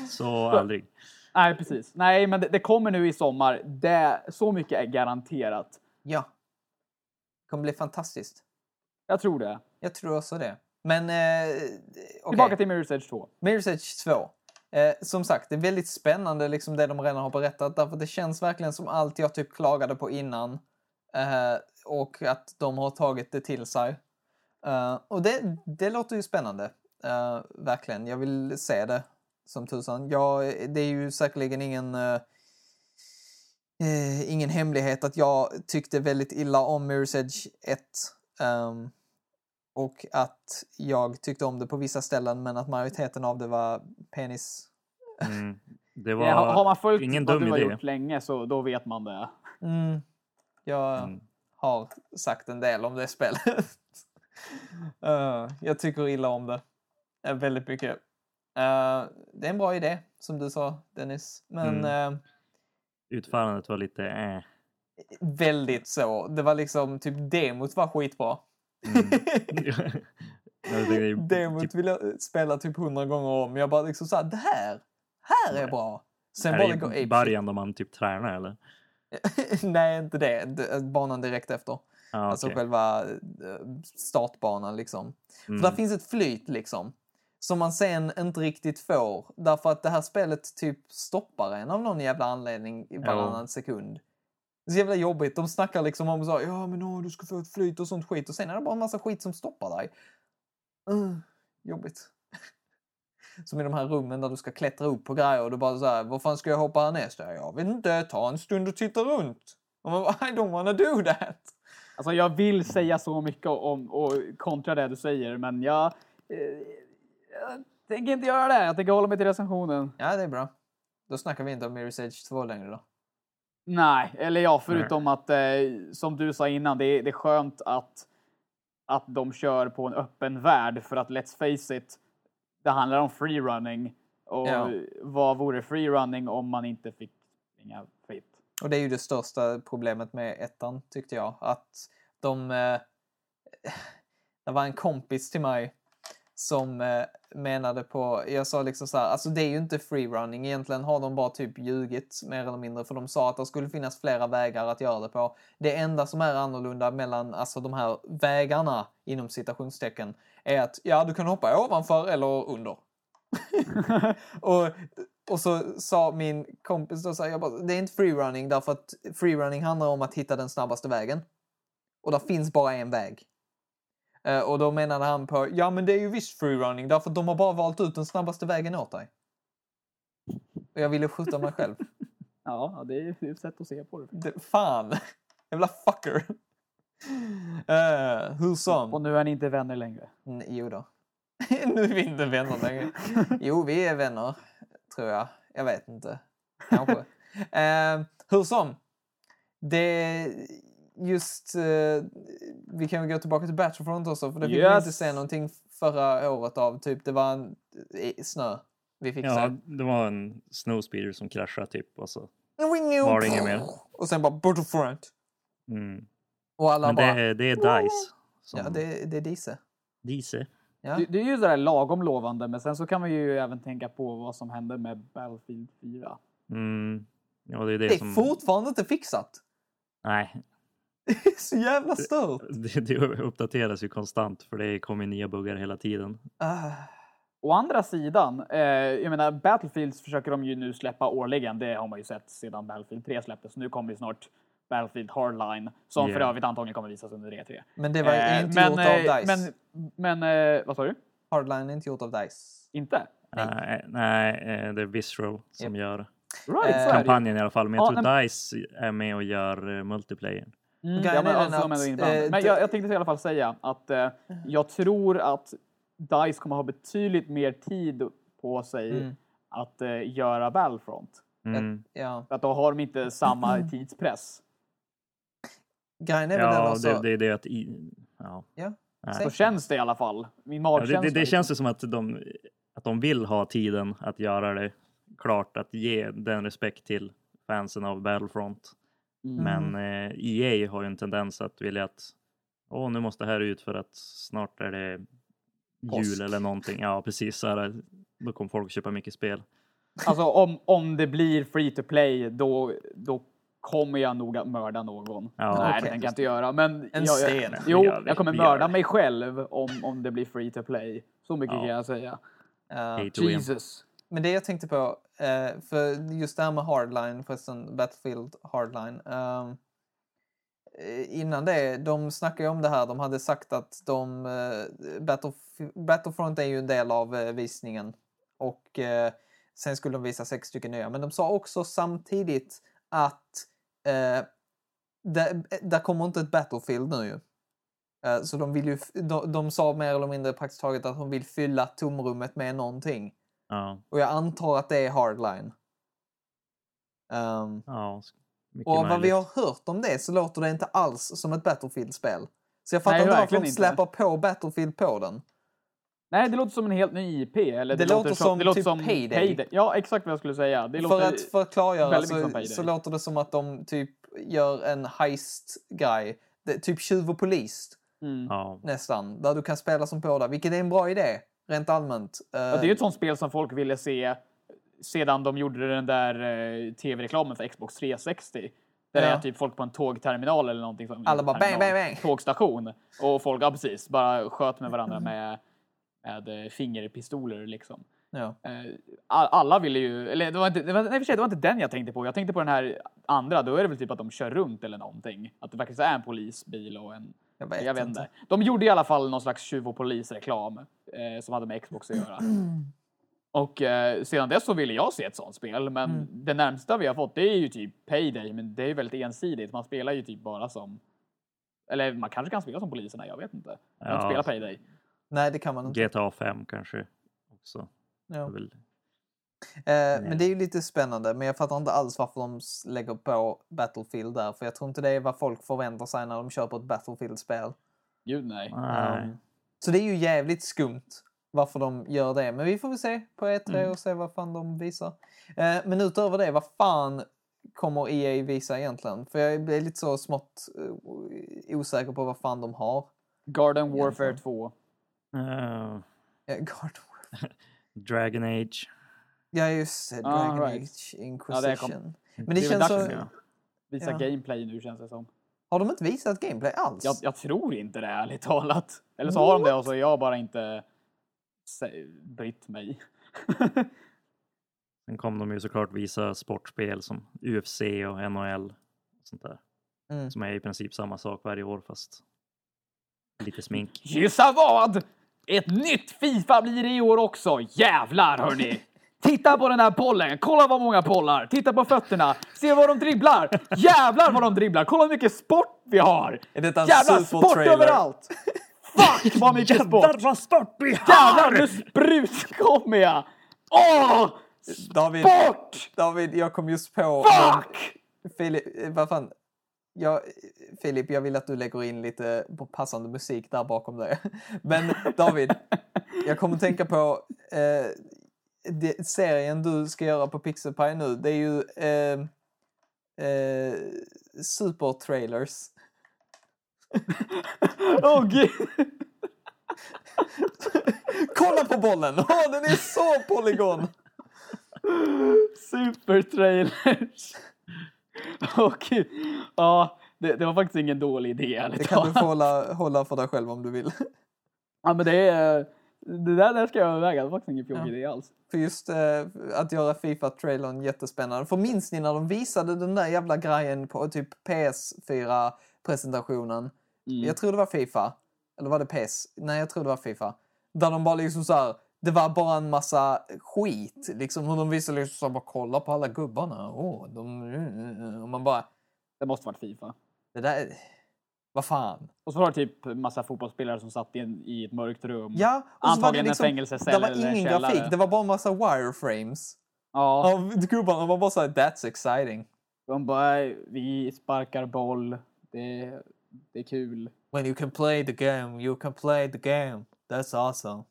Så aldrig. Nej, precis. Nej, men det, det kommer nu i sommar. Det, så mycket är garanterat. Ja. Kommer bli fantastiskt. Jag tror det. Jag tror också det. Men eh, okej. Tillbaka till Mirror's Edge 2. Mirror's Edge 2. Eh, som sagt, det är väldigt spännande liksom det de redan har berättat. Därför det känns verkligen som allt jag typ klagade på innan. Eh, och att de har tagit det till sig. Eh, och det, det låter ju spännande. Eh, verkligen. Jag vill se det som tusan. Jag, det är ju säkerligen ingen... eh, ingen hemlighet att jag tyckte väldigt illa om Mirror's Edge 1. ehm, och att jag tyckte om det på vissa ställen men att majoriteten av det var penis. Mm. Det Ja, har, man följt ingen vad dum du har idé. gjort länge så då vet man det. Mm. Jag Mm. har sagt en del om det spelet. Eh, jag tycker illa om det. Uh, väldigt mycket. Eh, det är en bra idé, som du sa Dennis. Men Mm. Utförandet var lite eh. Väldigt så. Det var liksom, typ demot var skitbra. Mm. Tänkte, demot typ, vill jag spela typ hundra gånger om. Jag bara liksom såhär, det här, här är bra. Sen är bara det i början då man typ tränar eller? Nej, inte det. Banan direkt efter. Ja, Alltså själva eh, startbanan liksom. Mm. För där finns ett flyt liksom. Som man sen inte riktigt får. Därför att det här spelet typ stoppar en av någon jävla anledning i varannan sekund. Det är så jävla jobbigt. De snackar liksom om så här, ja men åh, du ska få ett flyt och sånt skit. Och sen är det bara en massa skit som stoppar dig. Uh, jobbigt. Som i de här rummen där du ska klättra upp på grejer och du bara så här, vad fan ska jag hoppa härnäst? Ja, Jag vet inte, ta en stund och titta runt. Och man bara, I don't wanna do that. Alltså jag vill säga så mycket om och kontra det du säger, men jag, eh, jag tänker inte göra det. Jag tänker hålla mig till recensionen. Ja, det är bra. Då snackar vi inte om Mirror's Edge 2 längre då. Nej, eller ja, förutom att eh, som du sa innan, det är, det är skönt att, att de kör på en öppen värld för att let's face it, det handlar om freerunning. Och Ja. vad vore freerunning om man inte fick springa fritt? Och det är ju det största problemet med ettan tyckte jag. Att de... Eh, det var en kompis till mig som eh, menade på... Jag sa liksom så här, alltså det är ju inte freerunning. Egentligen har de bara typ ljugit mer eller mindre. För de sa att det skulle finnas flera vägar att göra det på. Det enda som är annorlunda mellan alltså de här vägarna inom citationstecken är att ja, du kan hoppa ovanför eller under. och, och så sa min kompis då så här, jag bara, det är inte freerunning därför att freerunning handlar om att hitta den snabbaste vägen. Och där finns bara en väg. Eh, och då menade han på, ja men det är ju visst freerunning därför att de har bara valt ut den snabbaste vägen åt dig. Och jag ville skjuta mig själv. Ja, det är ett sätt att se på det. Det, fan! Jävla fucker! Uh, hur som. Och nu är ni inte vänner längre. Mm, jo då. nu är vi inte vänner längre. Jo, vi är vänner, tror jag. Jag vet inte. Kanske. eh, hur som. Det just... Eh, vi kan väl gå tillbaka till Battlefront också, för det fick vi Yes. inte se någonting förra året av. Typ, det var en, i, snö vi fick Ja, se. det var en snowspeeder som kraschade typ och så. Var det inget mer? Och sen bara Battlefront. Mm. Och alla Men bara... det är, det är DICE. Som, Ja, det, det är Dise. DICE. Ja. Det, det är ju sådär lagom lovande, men sen så kan man ju även tänka på vad som hände med Battlefield 4. Mm. Ja, det är det, Det är som... fortfarande inte fixat. Nej, Det är så jävla stört. det, det uppdateras ju konstant för det kommer nya buggar hela tiden. Ah. Å andra sidan, eh, jag menar Battlefields försöker de ju nu släppa årligen. Det har man ju sett sedan Battlefield 3 släpptes. Nu kommer ju snart Battlefield Hardline, som för Yeah. övrigt antagligen kommer visas under E3. Men det var Eh, inte men, gjort eh, av DICE. Men, men eh, vad sa du? Hardline är inte gjort av DICE. Inte? Nej. Nej, nej eh, det är Visceral som Japp. gör Right, kampanjen i alla fall. Men jag Ja, tror DICE är med och gör eh, multiplayer. Mm, ja, men alltså, att, det- jag, jag tänkte i alla fall säga att eh, jag tror att DICE kommer ha betydligt mer tid på sig Mm. att eh, göra Battlefront. Mm. Ja. För att då har de inte samma tidspress. Grejen är väl den Ja, alltså... det, det är det att... I, ja. Ja. Så känns det i alla fall. Min Ja, det, det, det liksom. känns ju som att de, att de vill ha tiden att göra det klart, att ge den respekt till fansen av Battlefront. Mm. Men eh, EA har ju en tendens att vilja att åh, nu måste det här ut för att snart är det jul eller någonting. Ja, precis. Så här, då kommer folk köpa mycket spel. Alltså om, om det blir free to play då, då kommer jag nog att mörda någon. Ja, Nej, okej. det tänker jag inte göra. Men En jag, sten. Jo, jag kommer mörda mig själv om, om det blir free to play. Så mycket Ja. kan jag säga. Win. Jesus. Men det jag tänkte på, eh, för just det här med Hardline, förresten, Battlefield Hardline. Ehm, eh, innan det, de snackade ju om det här, de hade sagt att de, eh, Battlef- Battlefront är ju en del av eh, visningen. Och eh, sen skulle de visa sex stycken nya. Men de sa också samtidigt att eh, där kommer inte ett Battlefield nu ju. Eh, så de, vill ju, de, de sa mer eller mindre praktiskt taget att de vill fylla tomrummet med någonting. Ja, Och jag antar att det är hardline. Ehm, ja och vad vi har hört om det så låter det inte alls som ett Battlefield-spel. Så jag fattar Nej, inte varför de släpper på Battlefield på den. Nej, det låter som en helt ny IP. Eller Det låter som typ Payday. Ja, exakt vad jag skulle säga. Det För låter... att, för att klargöra som så, Payday. så låter det som att de typ gör en heist-grej. Det- Typ tjuv och polis Mm. Ja. nästan. Där du kan spela som båda, vilket är en bra idé. Rent allmänt. Eh, Ja, det är ju ett sånt spel som folk ville se sedan de gjorde den där eh, tv-reklamen för Xbox 360. Där Ja. är typ folk på en tågterminal eller någonting. Som, Alla bara bang, terminal, bang, bang. Tågstation. Och folk, ja precis, bara sköt med varandra med, med eh, fingerpistoler liksom. ja. Eh, all- alla ville ju, eller det var inte, det var, nej, för sig, det var inte den jag tänkte på. Jag tänkte på den här andra, då är det väl typ att de kör runt eller någonting. Att det faktiskt är en polisbil och en Jag vet, jag vet inte. inte. De gjorde i alla fall någon slags tjuv och polisreklam eh, som hade med Xbox att göra. Och eh, sedan dess så ville jag se ett sånt spel, men Mm. det närmsta vi har fått det är ju typ Payday, men det är väldigt ensidigt. Man spelar ju typ bara som... Eller man kanske kan spela som poliserna, jag vet inte. Inte Ja. spelat Payday. Nej, det kan man inte. GTA 5 kanske också. Det Ja. Är Eh, men det är ju lite spännande, men jag fattar inte alls varför de lägger på Battlefield där. För jag tror inte det är vad folk förväntar sig när de köper ett Battlefield-spel. Gud nej. Nej. Um, så det är ju jävligt skumt varför de gör det. Men vi får väl se på E3 Mm. och se vad fan de visar. Eh, men utöver det, vad fan kommer EA visa egentligen? För jag blir lite så smått eh, osäker på vad fan de har. Garden Warfare Egentligen. 2. Eh, Eh, God War. Dragon Age. Ja, just det. Ah, Dragon right. Age Ja, Inquisition. det kom- Men det, Det känns så... Ja. Visa Ja. gameplay nu känns det som. Har de inte visat gameplay alls? Jag, jag tror inte det ärligt talat. Eller så har de det och så har jag bara inte brytt mig. Sen kom de ju såklart visa sportspel som UFC och NHL. Och sånt där. Mm. Som är i princip samma sak varje år fast lite smink. Gissa vad? Ett nytt Fifa blir det i år också. Jävlar hörni! Titta på den här bollen. Kolla vad många bollar. Titta på fötterna. Se vad de dribblar. Jävlar vad de dribblar. Kolla hur mycket sport vi har. Är detta en Jävlar sport supertrailer? överallt. Fuck vad mycket sport. vad sport vi Jävlar nu sprut kommer jag. Åh! David, Sport! David, jag kom just på... Fuck! Filip, eh, vad fan? Jag, Filip, jag vill att du lägger in lite på passande musik där bakom dig. Men David, jag kommer att tänka på eh, det, serien du ska göra på Pixelpie nu. Det är ju eh, eh, supertrailers. Åh gud. Kolla på bollen! Åh, den är så polygon! Supertrailers. Gud. Ja, det, det var faktiskt ingen dålig idé Det kan du få hålla, hålla för dig själv om du vill. Ja men det är... Det där, där ska jag överväga. Det var faktiskt ingen fjordig Ja. idé alls. För just eh, att göra Fifa-trailern jättespännande. För minns ni när de visade den där jävla grejen på typ PS4-presentationen? Mm. Jag tror det var Fifa. Eller var det PS? Nej, jag tror det var Fifa. Där de bara liksom så här, det var bara en massa skit. Liksom hur de visade liksom så här, bara kolla på alla gubbarna. Åh, de... Och man bara, Det måste varit Fifa. det där... Vad fan? Och så var det typ massa fotbollsspelare som satt i, en, i ett mörkt rum. Ja, och så var det Antagligen en liksom, fängelsecell Det var eller ingen källare. grafik, det var bara massa wireframes. Ja. Av gubbarna, man bara såhär, that's exciting. De bara, vi sparkar boll. Det, det är kul. When you can play the game, you can play the game. That's awesome.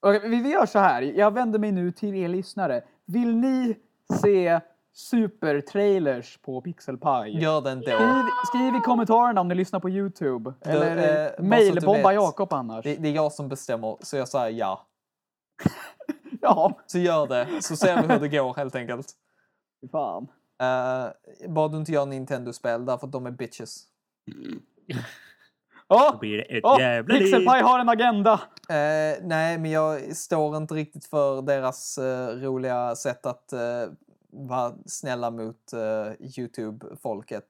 Okej, vi vi gör så här. Jag vänder mig nu till er lyssnare. Vill ni se supertrailers på Pixelpie? Gör den då. Skriv, skriv i kommentarerna om ni lyssnar på Youtube. Eller eh, du vet. Jakob annars. Det, det är jag som bestämmer, så jag säger ja. Ja, Så gör det, så ser vi hur det går helt enkelt. fy fan. Uh, bara du inte gör Nintendo-spel, därför att de är bitches. Det ja jävla liv. Pixelpie har en agenda. Eh, nej, men jag står inte riktigt för deras eh, roliga sätt att eh, vara snälla mot eh, Youtube-folket.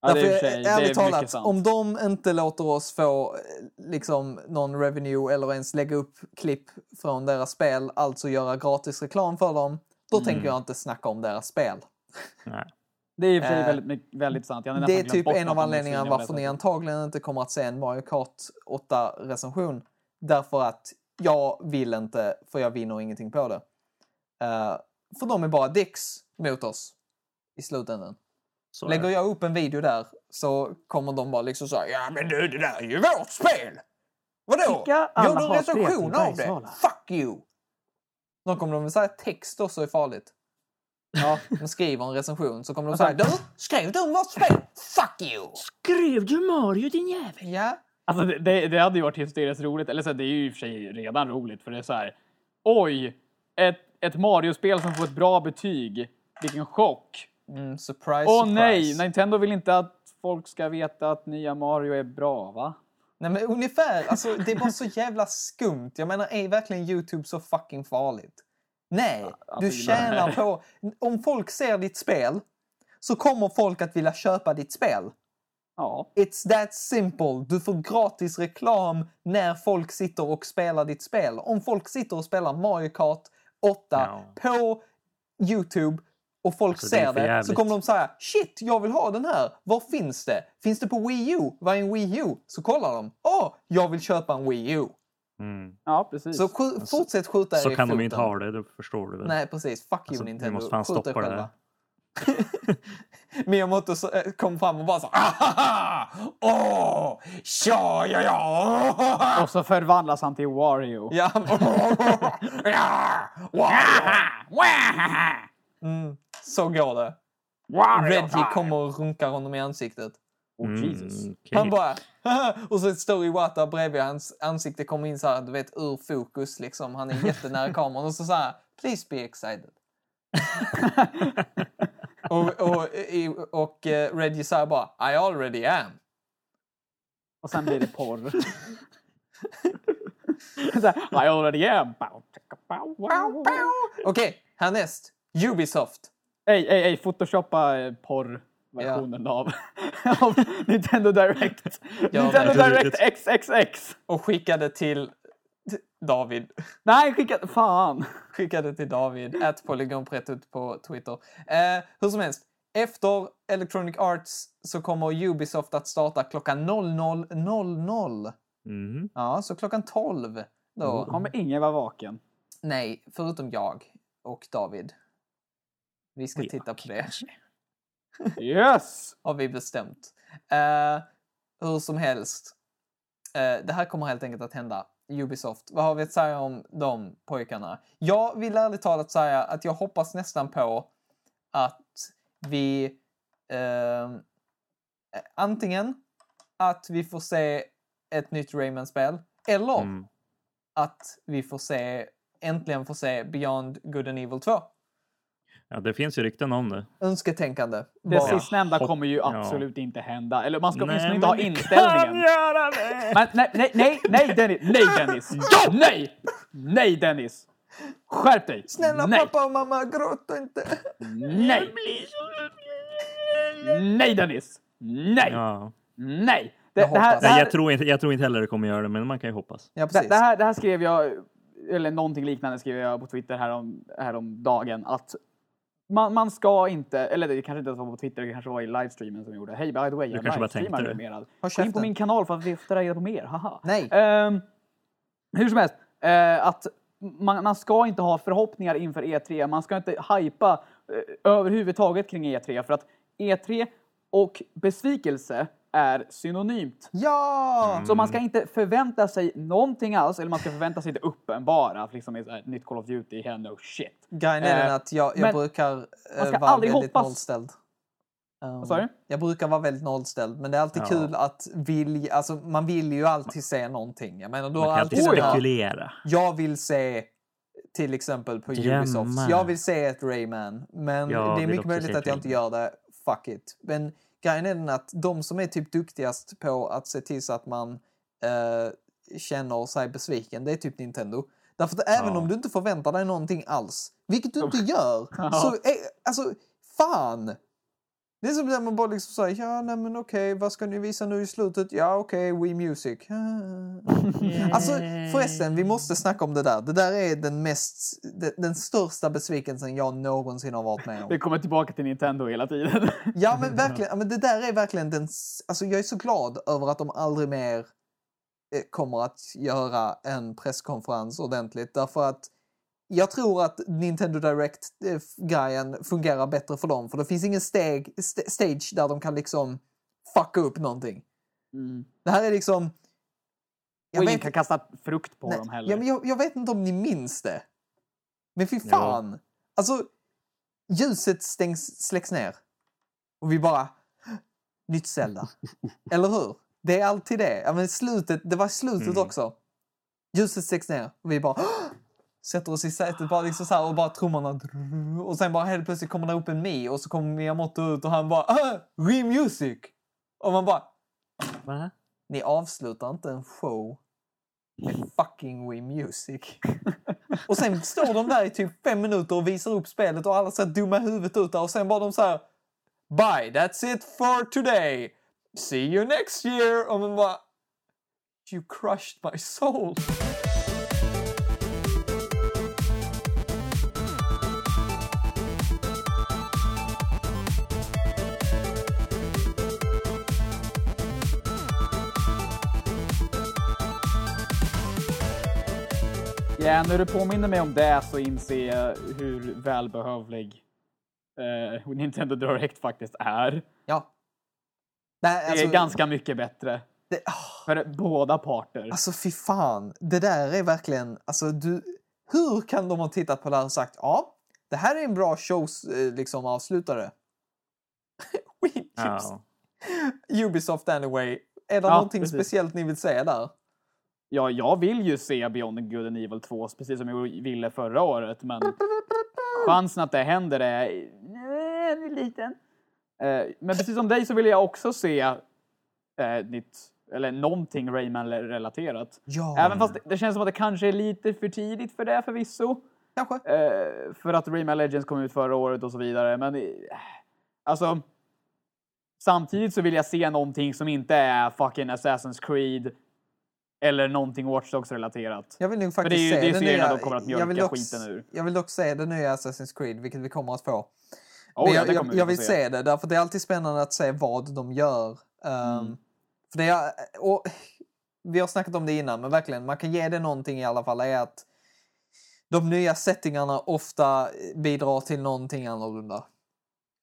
Ja, det är Därför, sig, det ärligt är talat, om de inte låter oss få eh, liksom, någon revenue eller ens lägga upp klipp från deras spel, alltså göra gratis reklam för dem, då Mm. tänker jag inte snacka om deras spel. Nej. Det är i för Eh, väldigt, väldigt sant. Det är typ en av anledningarna varför ni antagligen inte kommer att se en Mario Kart 8-recension. Därför att jag vill inte, för jag vinner ingenting på det. Eh, för de är bara dicks mot oss i slutändan. Så Lägger jag upp en video där så kommer de bara liksom säga ja men du det där är ju vårt spel! Vadå? Gör du en recension av det? Bergsala? Fuck you! Då kommer de säga att text också är farligt. Ja, de skriver en recension så kommer de säga Du, skrev du om vårt spel? Fuck you! Skrev du Mario din jävel? Ja. Alltså det, det, det hade ju varit hysteriskt roligt. Eller så, här, det är ju i och för sig redan roligt för det är så här. Oj, ett, ett Mario-spel som får ett bra betyg. Vilken chock. Mm, surprise, Åh surprise. nej, Nintendo vill inte att folk ska veta att nya Mario är bra, va? Nej men ungefär, alltså det är bara så jävla skumt. Jag menar, är verkligen YouTube så fucking farligt? Nej, alltså, du tjänar på... Om folk ser ditt spel så kommer folk att vilja köpa ditt spel. Ja. It's that simple. Du får gratis reklam när folk sitter och spelar ditt spel. Om folk sitter och spelar Mario Kart 8 Ja. på YouTube och folk Alltså, det ser för det, så kommer de säga shit, jag vill ha den här. Var finns det? Finns det på Wii U? Vad är en Wii U? Så kollar de. Åh, jag vill köpa en Wii U. Mm. ja, precis. Så sk- fortsätt skjuta er Så i kan de foten. ju inte ha det, då förstår du väl. Nej, precis. Fuck you Alltså, vi Nintendo. måste fan Skjut stoppa det själva. Miyamoto så- eh, kom fram och bara så Ahaha! Åh! Ja, ja, ja! Och så förvandlas han till Wario. Ja! Mm, så går det. Reggie kommer och runkar honom i ansiktet. Oh, Jesus. Mm, okej. Han bara och så står Iwata bredvid hans ansikte kommer in så här, du vet ur fokus liksom. Han är jättenära kameran och så så här, please be excited. och, och, i- och eh, Reggie säger bara I already am. Och sen blir det porr. Här, I already am. Okej, härnäst. Ubisoft. Ej, ej, ej, photoshoppa eh, porrversionen av, av Nintendo Direct. Ja, Nintendo Direct XXX. Och skickade till David. Nej, skicka... Fan. Skickade till David, at polygonpretut på Twitter. Eh, hur som helst, efter Electronic Arts så kommer Ubisoft att starta klockan 00.00. Mhm. Ja, så klockan 12 då. Kommer ingen vara vaken. Nej, förutom jag och David. Vi ska Oj, titta på det, Yes! har vi bestämt. Eh, hur som helst, eh, det här kommer helt enkelt att hända. Ubisoft, vad har vi att säga om de pojkarna? Jag vill ärligt talat säga att jag hoppas nästan på att vi eh, antingen att vi får se ett nytt Rayman-spel eller Mm. att vi får se, äntligen får se Beyond Good and Evil 2. Ja, det finns ju rykten om det. Önsketänkande. Det Bara. sistnämnda kommer ju ja. absolut inte hända. Eller man ska Nej, åtminstone inte men ha inställningen. Kan göra det! Men nej, nej, nej, nej Dennis! Nej Dennis! Nej! Nej Dennis! Skärp dig! Snälla nej. pappa och mamma, gråt inte. Nej! Nej Dennis! Nej! Ja. Nej! Det, Jag det, här, det, Nej, här, jag, tror inte, jag tror inte heller det kommer göra det, men man kan ju hoppas. Ja, det, precis. det, här, det här skrev jag, eller någonting liknande skrev jag på Twitter härom, härom dagen att man, man ska inte, eller det kanske inte ens var på Twitter, det kanske var i livestreamen som jag gjorde. Hej by the way, jag kanske bara livestreamar tänkte det. Gå in på min kanal för att få reda på mer, haha. Nej. Ehm, hur som helst, eh, att man, man ska inte ha förhoppningar inför E3. Man ska inte hypa eh, överhuvudtaget kring E3 för att E3 och besvikelse är synonymt. Ja! Så man ska inte förvänta sig någonting alls, eller man ska förvänta sig det uppenbara. För liksom ett nytt Call of Duty, yeah, no shit. Grejen är den Eh, att jag, jag brukar eh, ska vara väldigt hoppas- nollställd. Um, sa du? Jag brukar vara väldigt nollställd, men det är alltid Ja. kul att vilja, alltså man vill ju alltid se någonting. Jag menar, du Man kan alltid spekulera. jag vill se till exempel på Drömma. Ubisoft. Jag vill se ett Rayman, men Jag det är mycket möjligt att jag inte gör det. Fuck it. Men grejen är den att de som är typ duktigast på att se till så att man eh, känner sig besviken, det är typ Nintendo. Därför att även Ja. om du inte förväntar dig någonting alls, vilket du inte gör, så är, alltså fan! Det är som när man bara liksom säger, ja nej men okej, vad ska ni visa nu i slutet? Ja okej, Wii Music. Alltså förresten, vi måste snacka om det där. Det där är den mest, den, den största besvikelsen jag någonsin har varit med om. Det kommer tillbaka till Nintendo hela tiden. Ja men verkligen, ja, men det där är verkligen den, alltså jag är så glad över att de aldrig mer eh, kommer att göra en presskonferens ordentligt därför att jag tror att Nintendo Direct-grejen fungerar bättre för dem för det finns ingen steg, st- stage där de kan liksom fucka upp någonting. Mm. Det här är liksom Jag och ingen vet- kan kasta frukt på Nej, dem heller. Ja, men jag, jag vet inte om ni minns det. Men fy fan. Alltså, ljuset stängs, släcks ner. Och vi bara... Nytt Zelda. Eller hur? Det är alltid det. Ja, men slutet, det var slutet Mm. också. Ljuset stängs ner och vi bara... Sätter oss i sätet bara liksom så här och bara trummorna... Och sen bara helt plötsligt kommer det upp en Mi och så kommer Miyamoto ut och han bara... Ah, Re-music! Och man bara... Va? Ni avslutar inte en show med fucking Wii Music. och sen står de där i typ fem minuter och visar upp spelet och alla ser dumma huvudet ut där och sen bara de så här Bye, that's it for today. See you next year. Och man bara You crushed my soul. Ja, när du påminner mig om det så inser jag hur välbehövlig eh, Nintendo Direct faktiskt är. Ja. Nej, Det alltså, är ganska mycket bättre det, ah, för båda parter. alltså fy fan. Det där är verkligen, alltså du, hur kan de ha tittat på det här och sagt ja, det här är en bra shows eh, liksom avslutare. Wii. Ubisoft anyway. Är det Ja, någonting precis. speciellt ni vill säga där? Ja, jag vill ju se Beyond Good and Evil 2, precis som jag ville förra året, men chansen att det händer är nej, liten. Eh, Men precis som dig så vill jag också se eh, nytt, eller någonting Rayman-relaterat. Ja, Även fast det, det känns som att det kanske är lite för tidigt för det förvisso. kanske. Eh, för att Rayman Legends kom ut förra året och så vidare. Men eh, alltså. Samtidigt så vill jag se någonting som inte är fucking Assassin's Creed. Eller någonting Watch Dogs relaterat. Jag vill nog För det faktiskt är ju det den serierna de kommer att jag vill mjölka dock, skiten ur. Jag vill dock se den nya Assassin's Creed, vilket vi kommer att få. Oh, jag, jag, jag vill se det, därför det är alltid spännande att se vad de gör. Um, Mm. För det är, och, vi har snackat om det innan, men verkligen, man kan ge det någonting i alla fall, är att de nya settingarna ofta bidrar till någonting annorlunda.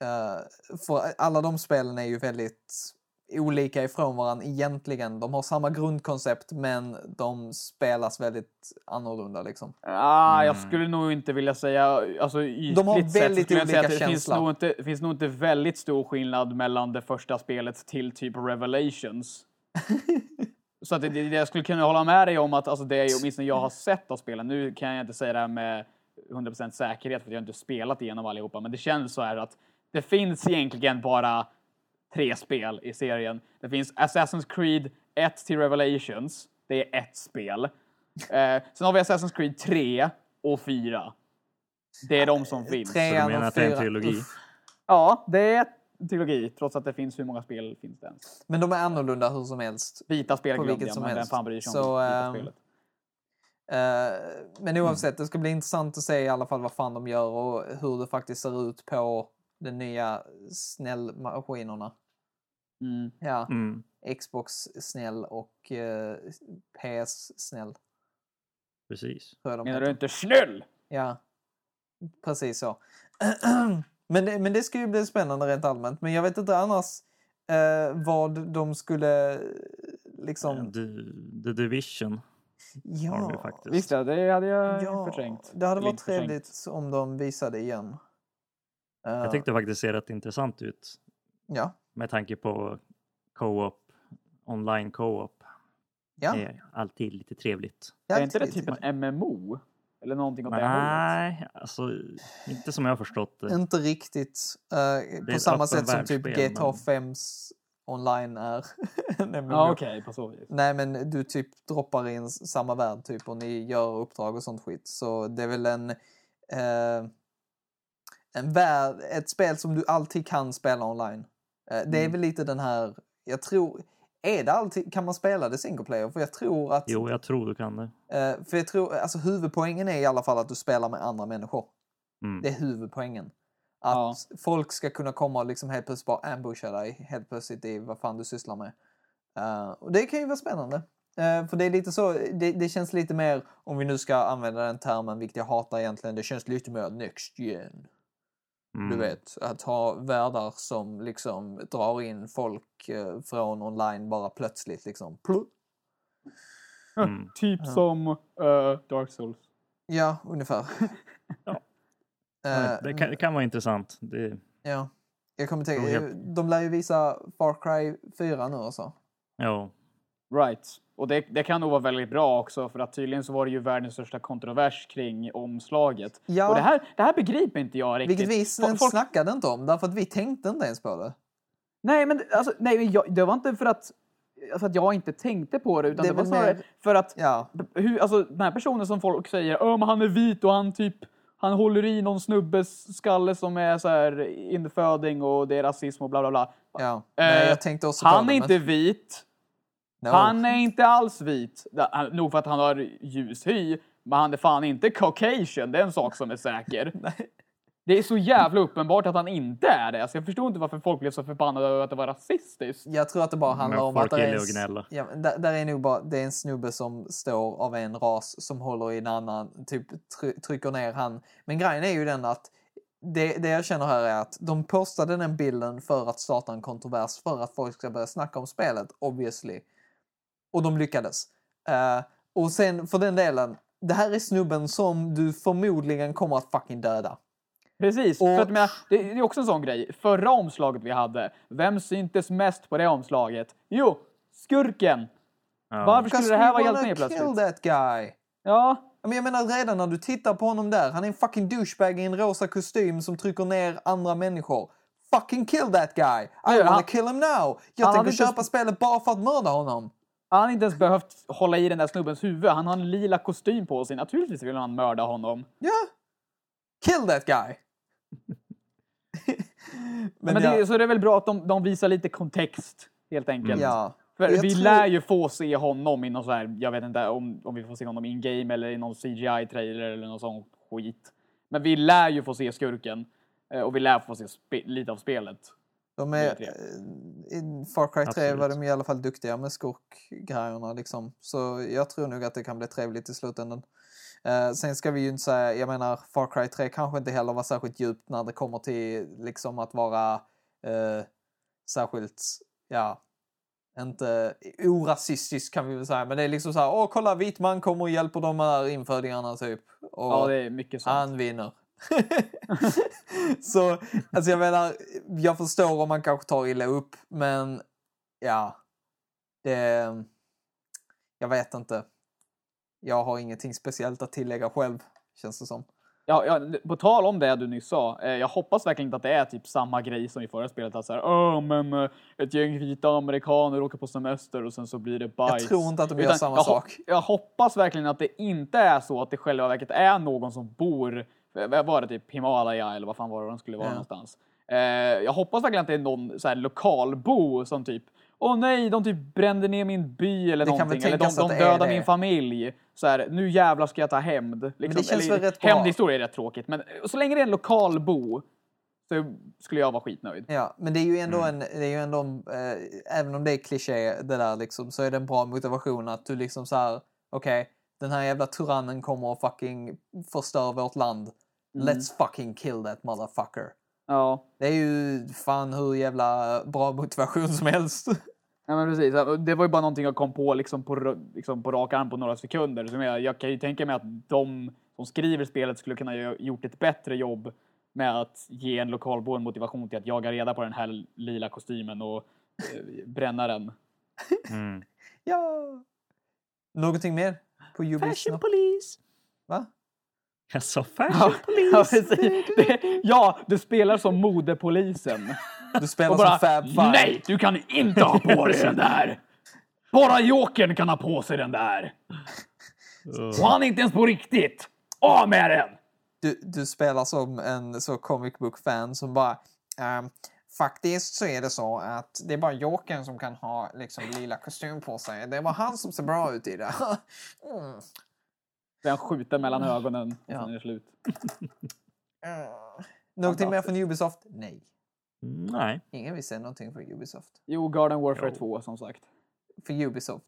Uh, för alla de spelen är ju väldigt olika ifrån varandra egentligen. De har samma grundkoncept, men de spelas väldigt annorlunda liksom. Ah, Jag Mm. skulle nog inte vilja säga, alltså De har sett väldigt jag säga olika det finns nog, inte, det finns nog inte väldigt stor skillnad mellan det första spelet till typ Revelations. så att det, det, jag skulle kunna hålla med dig om att alltså det är åtminstone jag har sett av spelen. Nu kan jag inte säga det här med 100% säkerhet för jag har inte spelat igenom allihopa, men det känns så här att det finns egentligen bara tre spel i serien. Det finns Assassin's Creed 1 till Revelations. Det är ett spel. Eh, sen har vi Assassin's Creed 3 och 4. Det är de som finns. Så du menar och att det är en fyra- trilogi? Uff. Ja, det är en trilogi, trots att det finns hur många spel finns det ens? Men de är annorlunda hur som helst. Vita spel På glömde vilket jag, som men vem helst. fan bryr sig om Så, vita ehm, spelet? Eh, men oavsett, det ska bli intressant att se i alla fall vad fan de gör och hur det faktiskt ser ut på de nya snällmaskinerna. Mm. Ja, Mm. Xbox snäll och eh, PS snäll. Precis. Menar du inte snäll? Ja, precis så. men, det, men det ska ju bli spännande rent allmänt. Men jag vet inte annars eh, vad de skulle liksom... The, The Division vi Ja, faktiskt. Visst ja, det hade jag ja förträngt. det hade varit trevligt om de visade igen. Eh, Jag tyckte faktiskt det ser rätt intressant ut Ja, med tanke på co-op, online co-op. ja. Det är alltid lite trevligt. Är inte det typ en MMO? Eller någonting åt det nej, alltså inte som jag har förstått det. Inte riktigt. är på samma sätt som typ GTA men- 5s online är. Nej, men Ja, du- okej, på så vis. Nej men du typ droppar in samma värld typ och ni gör uppdrag och sånt skit. Så det är väl en... Eh, en värld, ett spel som du alltid kan spela online. Eh, det är Mm. väl lite den här... Jag tror... Är det alltid... Kan man spela det single player? För jag tror att... Jo, jag tror du kan det. Eh, för jag tror... Alltså huvudpoängen är i alla fall att du spelar med andra människor. Mm. Det är huvudpoängen. Att Ja. folk ska kunna komma och liksom helt plötsligt bara ambusha dig helt plötsligt i vad fan du sysslar med. Eh, och det kan ju vara spännande. För det är lite så, det, det känns lite mer, om vi nu ska använda den termen, vilket jag hatar egentligen, det känns lite mer next gen. Mm. Du vet, att ha världar som liksom drar in folk eh, från online bara plötsligt liksom. Plupp. Mm. Typ Ja. som eh, Dark Souls. Ja, ungefär. Ja. Eh, det, kan, det kan vara intressant. Det, Ja. Jag kommer tänka, de lär ju visa Far Cry 4 nu och så. ja. Right. Och det, det kan nog vara väldigt bra också för att tydligen så var det ju världens största kontrovers kring omslaget. Ja. Och det här, det här begriper inte jag riktigt. Vilket vi Fo- folk... snackade inte om, därför att vi tänkte inte ens på det. Nej, men alltså, nej, men jag, det var inte för att, för att jag inte tänkte på det, utan Det det, var snarare mer- för att Ja, hur, alltså, den här personen som folk säger, "Ö, men han är vit och han typ han håller i någon snubbes skalle som är så här inföding och det är rasism och bla bla bla. ja. Nej, Eh, jag tänkte också Han är men- inte vit. No. Han är inte alls vit. Nog för att han har ljus hy, men han är fan inte caucasian. Det är en sak som är säker. Det är så jävla uppenbart att han inte är det. Så jag förstår inte varför folk blev så förbannade över att det var rasistiskt. Jag tror att det bara handlar Men om att det är, en, ja, där, där är nog bara, det är en snubbe som står av en ras som håller i en annan, typ try, trycker ner han. Men grejen är ju den att det, det jag känner här är att de postade den bilden för att starta en kontrovers för att folk ska börja snacka om spelet, obviously. Och de lyckades. Eh, och sen för den delen, det här är snubben som du förmodligen kommer att fucking döda. Precis, Och- för att, menar, det, är också en sån grej. Förra omslaget vi hade, vem syntes mest på det omslaget? Jo, skurken! Ja. Varför skulle det här vara hjälten helt wanna kill plötsligt? that guy. Ja, Men jag menar redan när du tittar på honom där, han är en fucking douchebag i en rosa kostym som trycker ner andra människor. Fucking kill that guy! I Ja, wanna han- kill him now! Jag han tänker hade inte- köpa spelet bara för att mörda honom. Han har inte ens behövt hålla i den där snubbens huvud. Han har en lila kostym på sig. Naturligtvis vill han mörda honom. Ja! Kill that guy! Men, Men, det, ja, så det är väl bra att de, de visar lite kontext, helt enkelt. ja. För Jag vi tror- lär ju få se honom i någon så här, jag vet inte om, om vi får se honom in game eller i någon CGI-trailer eller någon sån skit. Men vi lär ju få se skurken. eh, Och vi lär få se lite av spelet. De är, eh, I Far Cry 3 Absolut. var de i alla fall duktiga med skurkgrejerna. Liksom. Så jag tror nog att det kan bli trevligt i slutändan. Eh, sen ska vi ju inte säga, jag menar Far Cry 3 kanske inte heller var särskilt djupt när det kommer till liksom att vara eh, särskilt, ja, inte orasistisk kan vi väl säga. Men det är liksom så här, åh kolla vit man kommer och hjälper de här infödingarna typ. Och Ja, det är mycket sånt. han vinner. så, alltså jag menar, jag förstår om man kanske tar illa upp, men ja, det... Jag vet inte. Jag har ingenting speciellt att tillägga själv, känns det som. Ja, ja, på tal om det du nyss sa, eh, jag hoppas verkligen inte att det är typ samma grej som i förra spelet. Att så här, Åh, men eh, ett gäng vita amerikaner åker på semester och sen så blir det bajs. Jag tror inte att de gör Utan samma jag, sak. Jag hoppas verkligen att det inte är så att det själva verket är någon som bor, vad var det typ Himalaya eller vad fan var det de skulle vara Ja. någonstans. Eh, jag hoppas verkligen att det är någon så här lokalbo som typ Åh nej, de typ brände ner min by eller Det någonting. Eller de, de är dödade min familj. Så här, nu jävlar ska jag ta hämnd. Liksom. det känns Eller, väl rätt bra. Hämndhistoria är rätt tråkigt, men så länge det är en lokal bo så skulle jag vara skitnöjd. Ja, men det är ju ändå Mm. en, det är ju ändå, en, eh, även om det är kliché det där liksom, så är det en bra motivation att du liksom så här, okej, den här jävla tyrannen kommer och fucking förstör vårt land. Mm. Let's fucking kill that motherfucker. Ja. Det är ju fan hur jävla bra motivation som helst. Ja men precis, det var ju bara någonting jag kom på liksom på, liksom på rak arm på några sekunder. Så jag, jag kan ju tänka mig att de som skriver spelet skulle kunna ha gjort ett bättre jobb med att ge en lokalbo en motivation till att jaga reda på den här lila kostymen och eh, bränna den. Mm. ja. Någonting mer på? Fashion police! Va? Jag sa Ja, fashion ja, precis. Det, ja, du spelar som modepolisen. Du spelar bara, som Fab Five. nej, du kan inte ha på dig den där! Bara Jokern kan ha på sig den där! Och han är inte ens på riktigt! Av med den! Du, du spelar som en så comic book-fan som bara ehm, Faktiskt så är det så att det är bara Jokern som kan ha liksom lila kostym på sig. Det bara han som ser bra ut i det. mm. Han skjuter mellan ögonen och Ja. sen är det slut. Mm. Någonting mer från Ubisoft? Nej. Mm, Nej. Ingen vill se någonting från Ubisoft. Jo, Garden Warfare Jo. 2 som sagt. För Ubisoft?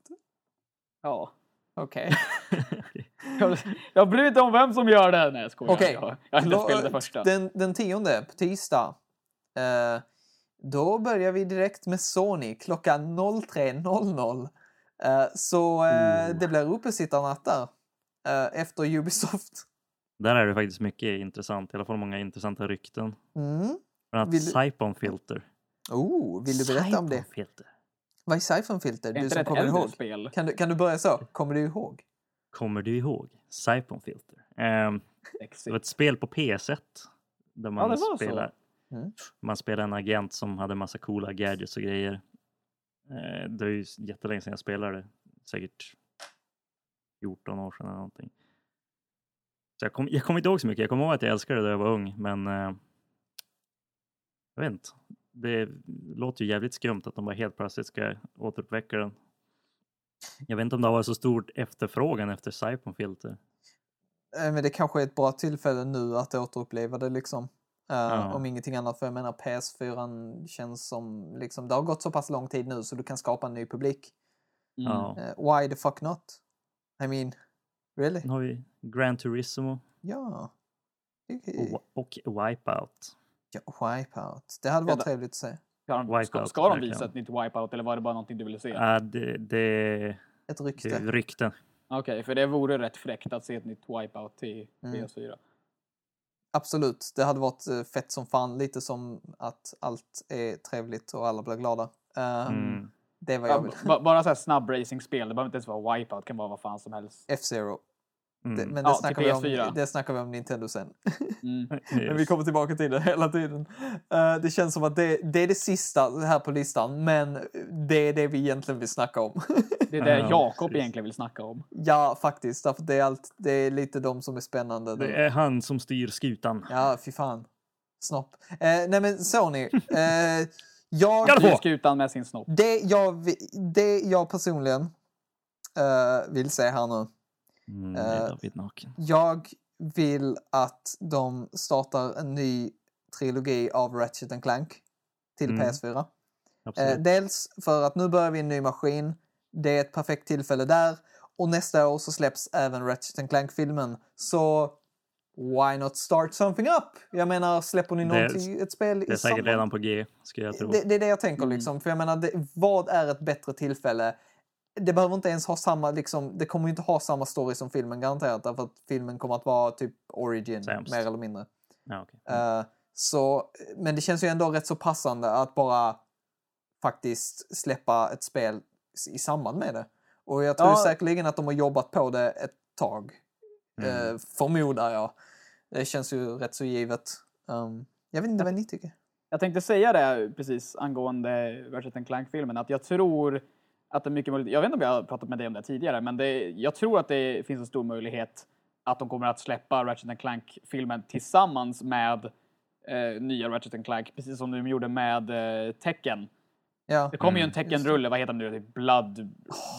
Ja. Okej. Jag, jag bryr mig inte om vem som gör det. Nej, jag skojar. Okej. Jag, jag har inte spelat det första. Den, den tionde, på tisdag. Eh, då börjar vi direkt med Sony klockan 03.00. Eh, så eh, Oh. det blir uppesittarnatt där. Eh, efter Ubisoft. Där är det faktiskt mycket intressant, i alla fall många intressanta rykten. Mm. Bland annat Vill du- Siphon Filter. Oh, vill du berätta om det? Siphon Filter. Vad är Siphon-filter? Är Du som kommer ihåg. spel? Kan du, kan du börja så? Kommer du ihåg? Kommer du ihåg Siphon Filter? Ehm, det var ett spel på PS1. Där man, det var så. spelar, Mm. man spelar en agent som hade massa coola gadgets och grejer. Eh, det är ju jättelänge sedan jag spelade. Säkert 14 år sedan eller någonting. Så jag, kom, kommer inte ihåg så mycket. Jag kommer ihåg att jag älskade det när jag var ung, men eh, jag vet inte. Det låter ju jävligt skumt att de bara helt plötsligt ska återuppväcka den. Jag vet inte om det har varit så stor efterfrågan efter Siphon Filter. Eh, Men det kanske är ett bra tillfälle nu att återuppleva det liksom. Eh, Ja. Om ingenting annat, för jag menar PS4 känns som, liksom, det har gått så pass lång tid nu så du kan skapa en ny publik. Mm. Ja. Eh, why the fuck not? I mean, really? Sen har vi Gran Turismo Ja. Det, och, och Wipeout. ja. Wipeout. Det hade varit Ja, trevligt att se. Ska, de, ska, ska de visa ett nytt Wipeout eller var det bara någonting du ville se? Äh, det, det, Ett det rykte. är rykten. Okej, för det vore rätt fräckt att se ett nytt Wipeout till Mm. PS4. Absolut, det hade varit eh, fett som fan. Lite som att allt är trevligt och alla blir glada. Eh, Mm. Det vad jag Ja, bara så här snabb racingspel, det behöver inte ens vara Wipeout, det kan vara vad fan som helst. F-Zero. Det, Mm. men det, Ja, snackar vi om, PS4. det snackar vi om Nintendo sen. Mm. Men vi kommer tillbaka till det hela tiden. Eh, det känns som att det, det är det sista här på listan, men det är det vi egentligen vill snacka om. Det är det Ja, Jakob egentligen vill snacka om. ja, faktiskt. Därför det, är allt, det är lite de som är spännande. Det är han som styr skutan. Ja, fy fan. Snopp. Eh, nej men Sony. Eh, jag, Ska du få? Styr skutan med sin snopp. det, jag, det jag personligen eh, vill se här nu. Mm, det Eh, är David Naken. Jag vill att de startar en ny trilogi av Ratchet and Clank till Mm. PS4. Eh, Absolut. dels för att nu börjar vi en ny maskin. Det är ett perfekt tillfälle där. Och nästa år så släpps även Ratchet and Clank-filmen. Så why not start something up? Jag menar, släpper ni Det- någonting, ett spel det är säkert samband? redan på G, skulle jag tro. Det, det är det jag tänker Mm. liksom. För jag menar, det, vad är ett bättre tillfälle? Det behöver inte ens ha samma, liksom, det kommer ju inte ha samma story som filmen garanterat. Därför att filmen kommer att vara typ origin, Sämst. mer eller mindre. Ja, okej. Eh, så, men det känns ju ändå rätt så passande att bara faktiskt släppa ett spel i samband med det. Och jag tror Ja. säkerligen att de har jobbat på det ett tag. Mm. Eh, förmodar jag. Det känns ju rätt så givet. Um, jag vet inte vad ni tycker. Jag tänkte säga det precis angående Ratchet Clank-filmen, att jag tror att det är mycket möjligt, jag vet inte om jag har pratat med dig om det tidigare, men det, jag tror att det finns en stor möjlighet att de kommer att släppa Ratchet Clank-filmen tillsammans med eh, nya Ratchet Clank, precis som de gjorde med eh, Tekken. Ja, Det kommer ju en Mm. Tekken-rulle, vad heter den nu? Typ Blood den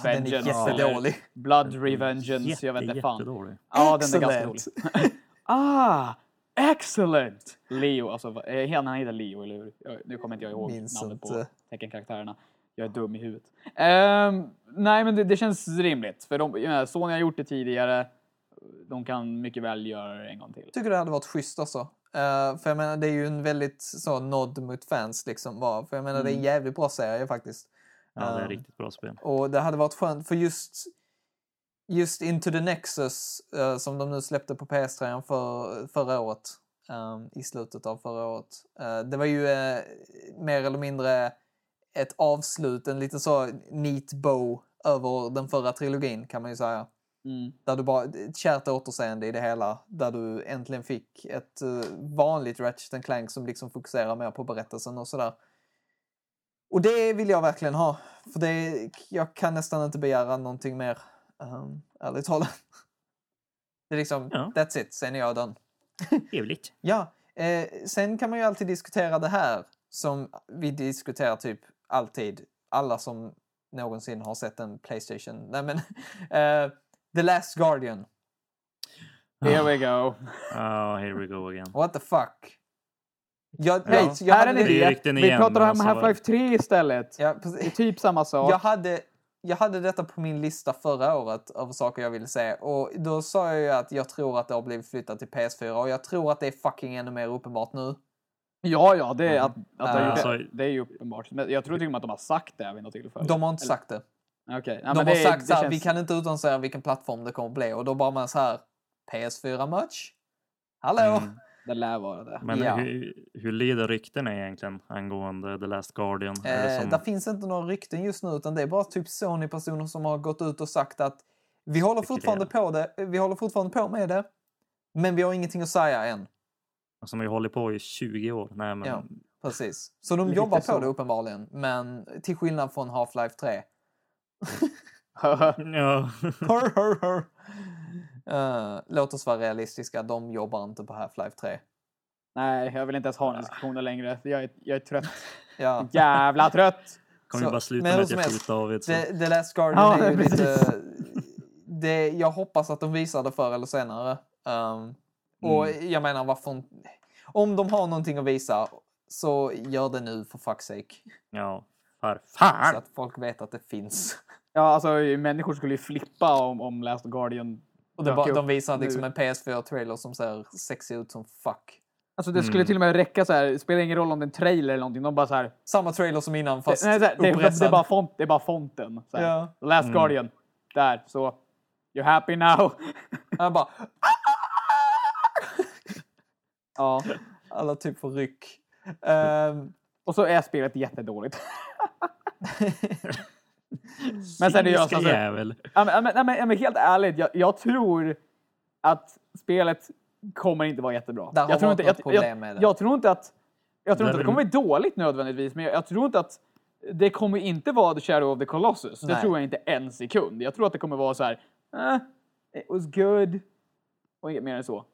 är Vengeance eller jättedålig. Blood Revengeance, Jätte, jag vet inte fan. jättedålig. Ja, den är ganska dålig. Ah, excellent! Leo, alltså eh, han heter Leo, eller hur? Nu kommer inte jag ihåg Minns namnet på inte. teckenkaraktärerna. Jag är dum i huvudet. Ehm, nej, men det, det känns rimligt. För de, menar, Sony har gjort det tidigare. De kan mycket väl göra det en gång till. tycker det hade varit schysst också. Eh, för jag menar, det är ju en väldigt så nod mot fans liksom bara. För jag menar, det är en Mm. jävligt bra serie faktiskt. Ja, det är Um, ett riktigt bra spel. Och det hade varit skönt för just just Into the Nexus eh, som de nu släppte på PS3 för, förra året. eh, I slutet av förra året. Eh, det var ju eh, mer eller mindre ett avslut, en lite så neat bow över den förra trilogin kan man ju säga. Mm. Där du bara, ett kärt återseende i det hela. Där du äntligen fick ett vanligt Ratchet Clank som liksom fokuserar mer på berättelsen och sådär. Och det vill jag verkligen ha. För det, jag kan nästan inte begära någonting mer, um, ärligt talat. Det är liksom, Ja. that's it, sen är jag done. Trevligt. Ja, eh, sen kan man ju alltid diskutera det här som vi diskuterar typ alltid. Alla som någonsin har sett en Playstation. Nej men, eh, The Last Guardian. Here we go. Oh, here we go again. What the fuck? Jag, Hej, nej, jag här är en idé. Vi pratar om alltså, Half-Life 3 istället. ja, Det är typ samma sak. jag, hade, jag hade detta på min lista förra året över saker jag ville se. Och då sa jag ju att jag tror att det har blivit flyttat till PS4 och jag tror att det är fucking ännu mer uppenbart nu. Ja, ja, det är, att, att det, Äh, är ju- alltså- det är ju uppenbart. Men jag tror till och med att de har sagt det vid något tillfälle. De har inte Eller- sagt det. Okej. Ja, de men har det- sagt det här, känns- vi kan inte utannonsera vilken plattform det kommer att bli. Och då bara man så här, PS4 merch? Hallå? Mm. Det lär vara det. Men Ja. hur, hur lyder ryktena egentligen angående The Last Guardian? Det Eh, som- Där finns inte några rykten just nu utan det är bara typ Sony-personer som har gått ut och sagt att vi håller fortfarande på det, vi håller fortfarande på med det, men vi har ingenting att säga än. Som har ju hållit på i 20 år. Nej, men, Ja. Precis. Så de Lite jobbar på så. det uppenbarligen, men till skillnad från Half-Life 3. ja. Hör, hör, hör. Eh, låt oss vara realistiska, de jobbar inte på Half-Life 3. Nej, jag vill inte ens ha den diskussionen längre. Jag är, jag är trött. Ja. Jävla trött! kommer ju Så- bara sluta med att som jag skjuter David. Så. The, The Last Guardian Ja, är ju precis. lite... Det, jag hoppas att de visar det förr eller senare. Um, och Mm. jag menar, varför Om de har någonting att visa, så gör det nu för fuck's sake. Ja, för Så fan! att folk vet att det finns. Ja, alltså människor skulle ju flippa om, om Last Guardian Och det bara, de visar liksom en PS4-trailer som ser sexig ut som fuck. Alltså det skulle Mm. till och med räcka så här, det spelar ingen roll om det är en trailer eller någonting, de bara så här, Samma trailer som innan fast nej, så här det, det, uppressad. är bara font, det är bara fonten. Så här. Ja. The Last Mm. Guardian, där, så. You're happy now. Jag bara, ja. alla typ får ryck. Ehm, Och så är spelet jättedåligt. Men seriöst, alltså- jävel. Ja, men, men, men, men helt ärligt, jag, jag tror att spelet kommer inte vara jättebra. Där har jag tror inte, jag, problem jag, med det. jag tror inte att jag tror Det inte att det kommer bli dåligt nödvändigtvis, men jag, jag tror inte att det kommer inte vara The Shadow of the Colossus. Det Nej. tror jag inte en sekund. Jag tror att det kommer vara så här, eh, it was good. Och inget mer än så.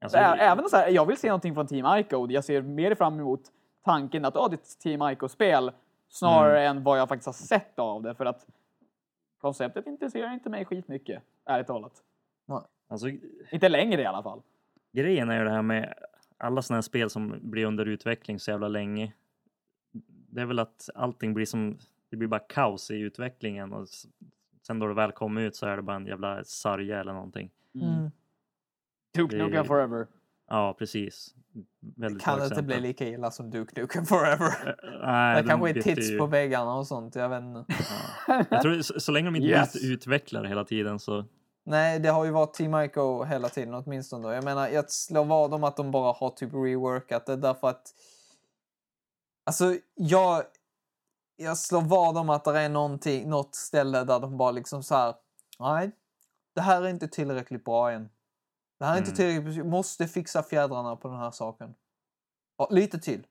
Alltså, Även så här, jag vill se någonting från Team Ico. Jag ser mer fram emot tanken att oh, det är ett Team Ico-spel snarare än vad jag faktiskt har sett av det. För att konceptet intresserar inte mig skitmycket, ärligt talat. alltså, Inte längre i alla fall. grejen är ju det här med alla sådana här spel som blir under utveckling så jävla länge. Det är väl att allting blir som, det blir bara kaos i utvecklingen och sen då det väl kommer ut så är det bara en jävla sarga eller någonting. mm. Duke Det- Nukem Forever. Ja, precis. Väldigt Kan bra inte bli lika illa som Duke Nukem Forever. Eh, Nej, Det de kanske är tits ju- på väggarna och sånt, jag vet inte. Jag tror så, så länge de inte Yes. ut, utvecklar hela tiden så Nej, det har ju varit Team Ico hela tiden åtminstone. Då. Jag menar, jag slår vad om att de bara har typ reworkat det därför att... Alltså, jag... Jag slår vad om att det är någonting, något ställe där de bara liksom så här... Nej, det här är inte tillräckligt bra än. Det här är inte Mm. tillräckligt... Måste fixa fjädrarna på den här saken. Ja, lite till.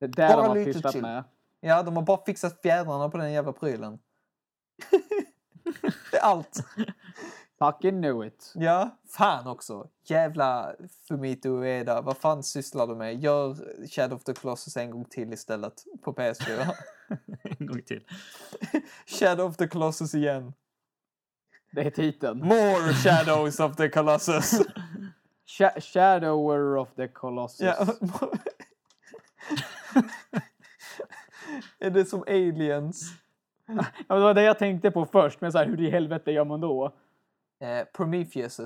Det är där Bara de har lite chill. med. Ja, de har bara fixat fjädrarna på den jävla prylen. det är allt. Fucking knew it. Ja, fan också. Jävla Fumito Ueda. Vad fan sysslar du med? Gör Shadow of the Colossus en gång till istället på PS4. en gång till. Shadow of the Colossus igen. Det är titeln. More Shadows of the Colossus. Sh- Shadower of the Colossus. ja. är det som aliens? Ja, det var det jag tänkte på först, men så här, hur i helvete gör man då? Eh, Prometheus.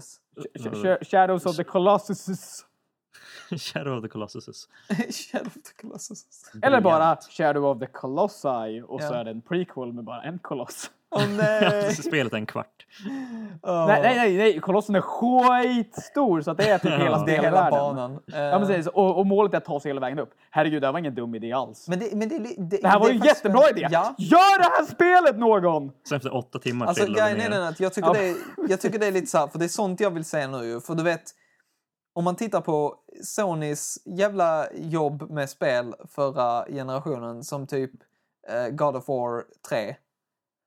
Sh- sh- Shadows of the Colossus. Shadow of the Colossus. Shadow of the Colossus. Eller bara Shadow of the Colossi och så Ja. är det en prequel med bara en koloss. Åh nej! Spelet är en kvart. Åh. Nej, nej, nej, nej, kolossen är skitstor så att det är typ hela är hela spelvärlden. banan. Eh, Ja, precis. Och, och målet är att ta sig hela vägen upp. Herregud, det här var ingen dum idé alls. men det, men det, det, Det här var ju en jättebra en- idé! Ja. Gör det här spelet någon! Sen efter åtta timmar Alltså grejen är den att jag tycker, Ja. det är, jag tycker det är lite så här, för det är sånt jag vill se nu ju. För du vet, om man tittar på Sonys jävla jobb med spel förra generationen som typ eh, God of War 3.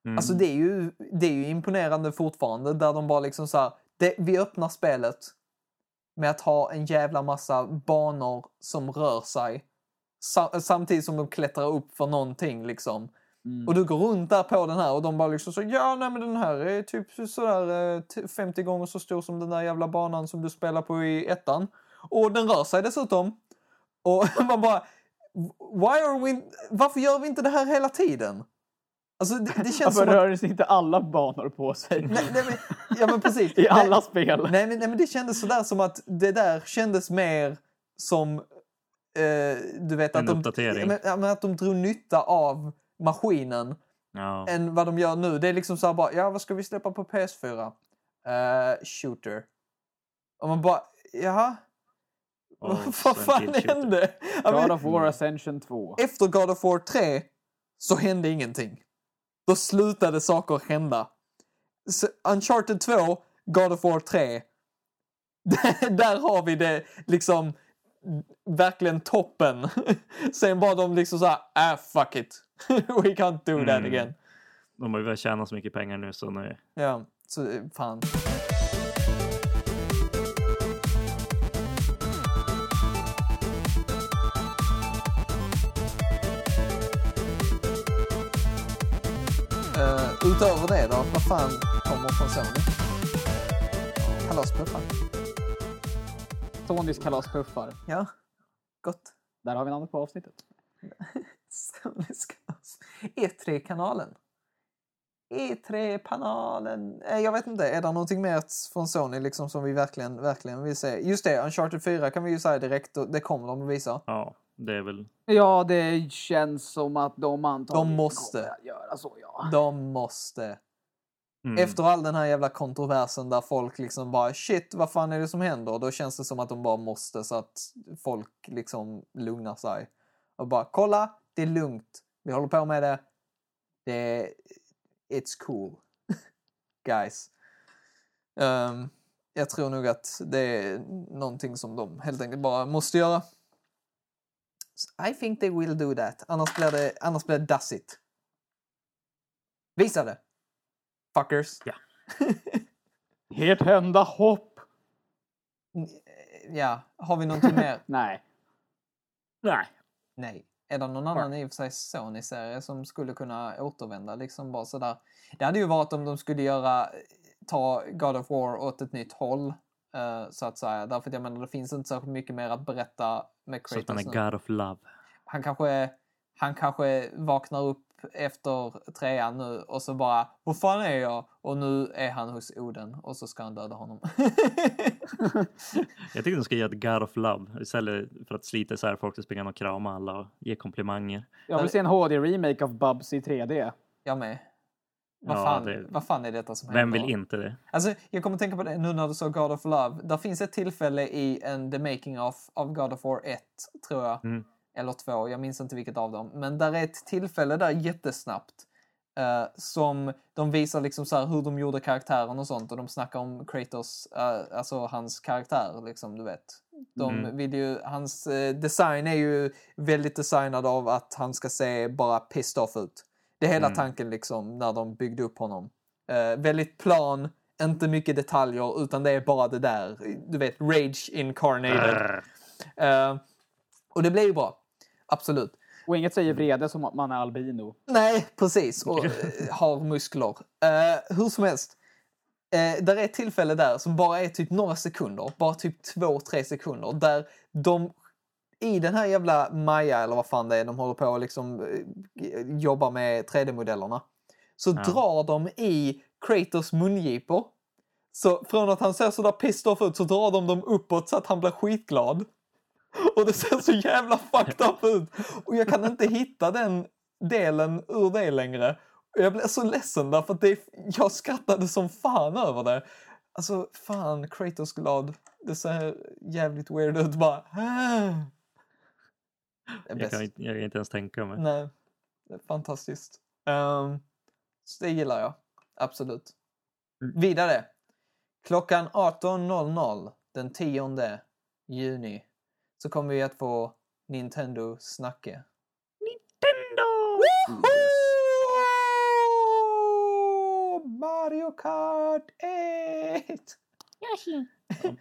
Mm. Alltså det är, ju, det är ju imponerande fortfarande där de bara liksom så här, det, vi öppnar spelet med att ha en jävla massa banor som rör sig. Sa, samtidigt som de klättrar upp för någonting liksom. Mm. Och du går runt där på den här och de bara liksom så ja nej men den här är typ sådär eh, t- 50 gånger så stor som den där jävla banan som du spelar på i ettan. Och den rör sig dessutom. Och man bara, why are we, varför gör vi inte det här hela tiden? Alltså det, det känns Varför som att, rör sig inte alla banor på sig? nej, nej, men, ja men precis. I Nej, alla spel. Nej men, nej men det kändes sådär som att det där kändes mer som, eh, du vet En att de, uppdatering. Ja, men, ja, men att de drog nytta av maskinen Ja. än vad de gör nu. Det är liksom så här bara, ja vad ska vi släppa på PS4? Eh, shooter. Och man bara, jaha? Och vad fan hände? God of War Ascension 2. efter God of War 3 så hände ingenting. Då slutade saker hända. Så Uncharted 2, God of War 3. Där har vi det liksom verkligen toppen. Sen bara de liksom så här, ah fuck it. We can't do that Mm. again. De har ju börjat tjäna så mycket pengar nu så nu... Ja, så eh, fan. Utöver det då, vad fan kommer från Sony? Kalaspuffar. Sonys kalaspuffar. Ja, gott. Där har vi namnet på avsnittet. Sonys kalas. E3-kanalen. E3-panelen. Eh, Jag vet inte, är det någonting mer från Sony liksom som vi verkligen, verkligen vill se? Just det, Uncharted 4 kan vi ju säga direkt, och det kommer de att visa. Ja, det är väl... Ja, det känns som att de antagligen De måste. kommer att göra så, ja. De måste. Mm. Efter all den här jävla kontroversen där folk liksom bara shit, vad fan är det som händer? Då känns det som att de bara måste så att folk liksom lugnar sig. Och bara kolla, det är lugnt. Vi håller på med det. Det. It's cool. Guys. Ehm, jag tror nog att det är någonting som de helt enkelt bara måste göra. I think they will do that. Annars blir det, annars blir det dassigt. Visa det. Fuckers. Ja. Helt hända hopp. Ja, har vi någonting mer? Nej. Nej. Nej. Är det någon annan i och för sig Sony-serie som skulle kunna återvända liksom bara sådär? Det hade ju varit om de skulle göra, ta God of War åt ett nytt håll. Eh, så att säga. Därför att jag menar det finns inte särskilt mycket mer att berätta med Så att han Kratos är nu. God of Love. Han kanske, han kanske vaknar upp efter trean nu och så bara Var fan är jag? Och nu är han hos Oden och så ska han döda honom. Jag tycker de ska ge ett God of Love istället för att slita isär folk och springa och krama alla och ge komplimanger. Jag vill se en HD-remake av Bubs i 3D. jag med. Vad, Ja, fan, det- vad fan är detta som händer? Vem vill inte det? Alltså, jag kommer tänka på det nu när du sa God of Love. Där finns ett tillfälle i en The Making of av God of War 1, tror jag. Mm. Eller 2, jag minns inte vilket av dem. Men där är ett tillfälle där jättesnabbt. eh, som de visar liksom så hur de gjorde karaktären och sånt. Och de snackar om Kratos, eh, alltså hans karaktär, liksom, du vet. De Mm. vill ju, hans eh, design är ju väldigt designad av att han ska se bara pissed off ut. Det är hela Mm. tanken liksom när de byggde upp honom. Eh, väldigt plan, inte mycket detaljer, utan det är bara det där. Du vet, rage incarnated. Eh, och det blir ju bra. Absolut. Och inget säger vrede som att man är albino. Nej, precis. Och eh, har muskler. Eh, hur som helst. Eh, där är ett tillfälle där som bara är typ några sekunder. Bara typ två, tre sekunder. Där de i den här jävla Maja eller vad fan det är de håller på och liksom eh, jobbar med 3D-modellerna. Så Ja. drar de i Kratos mungipor. Så från att han ser sådär pissed off ut så drar de dem uppåt så att han blir skitglad. Och det ser så jävla fucked up ut. Och jag kan inte hitta den delen ur det längre. Och jag blev så ledsen därför att det, jag skrattade som fan över det. Alltså fan, Kratos glad. Det ser jävligt weird ut bara. Jag kan, inte- jag kan inte ens tänka mig. Nej, det är fantastiskt. Ehm, så det gillar jag. Absolut. Mm. Vidare. Klockan 18.00 den 10 juni så kommer vi att få Nintendo Snacke. Nintendo! Woohoo! Mario Kart 8!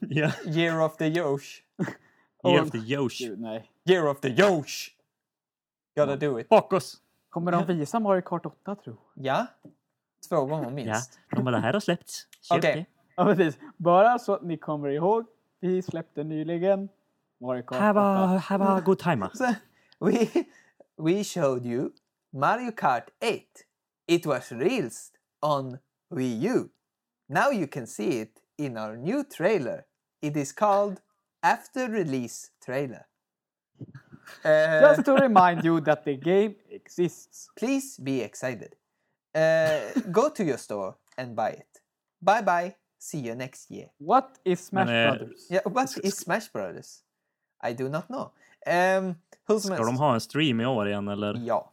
ja, Year of the Yosh. Year Och- of the Yosh. Gud, nej. Year of the Yosh! Gotta do it. Bakås! Kommer de visa Mario Kart 8 tro? Ja. Två gånger minst. Ja, minst. de bara, det här har släppts. Köp Okej. det. Ja, precis. Bara så att ni kommer ihåg. Vi släppte nyligen Mario Kart Have 8. a, have a good time. So we we showed you Mario Kart 8. It was released on Wii U. Now you can see it in our new trailer. It is called After Release Trailer. Uh, Just to remind you that the game exists. Please be excited. Uh, go to your store and buy it. Bye bye. See you next year. What is Smash Men, eh, Brothers? Yeah, what is Smash Brothers? I do not know. Um, Ska de ha en stream i år igen eller? Ja,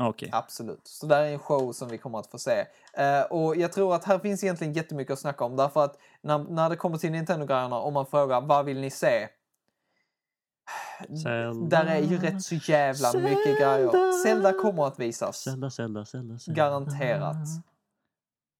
Okej. absolut. Så det här är en show som vi kommer att få se. Eh, och jag tror att här finns egentligen jättemycket att snacka om. Därför att när, när det kommer till Nintendo-grejerna, om man frågar vad vill ni se? Zelda. Där är ju rätt så jävla mycket grejer. Zelda kommer att visas. Zelda, Zelda, Zelda, Zelda. Garanterat.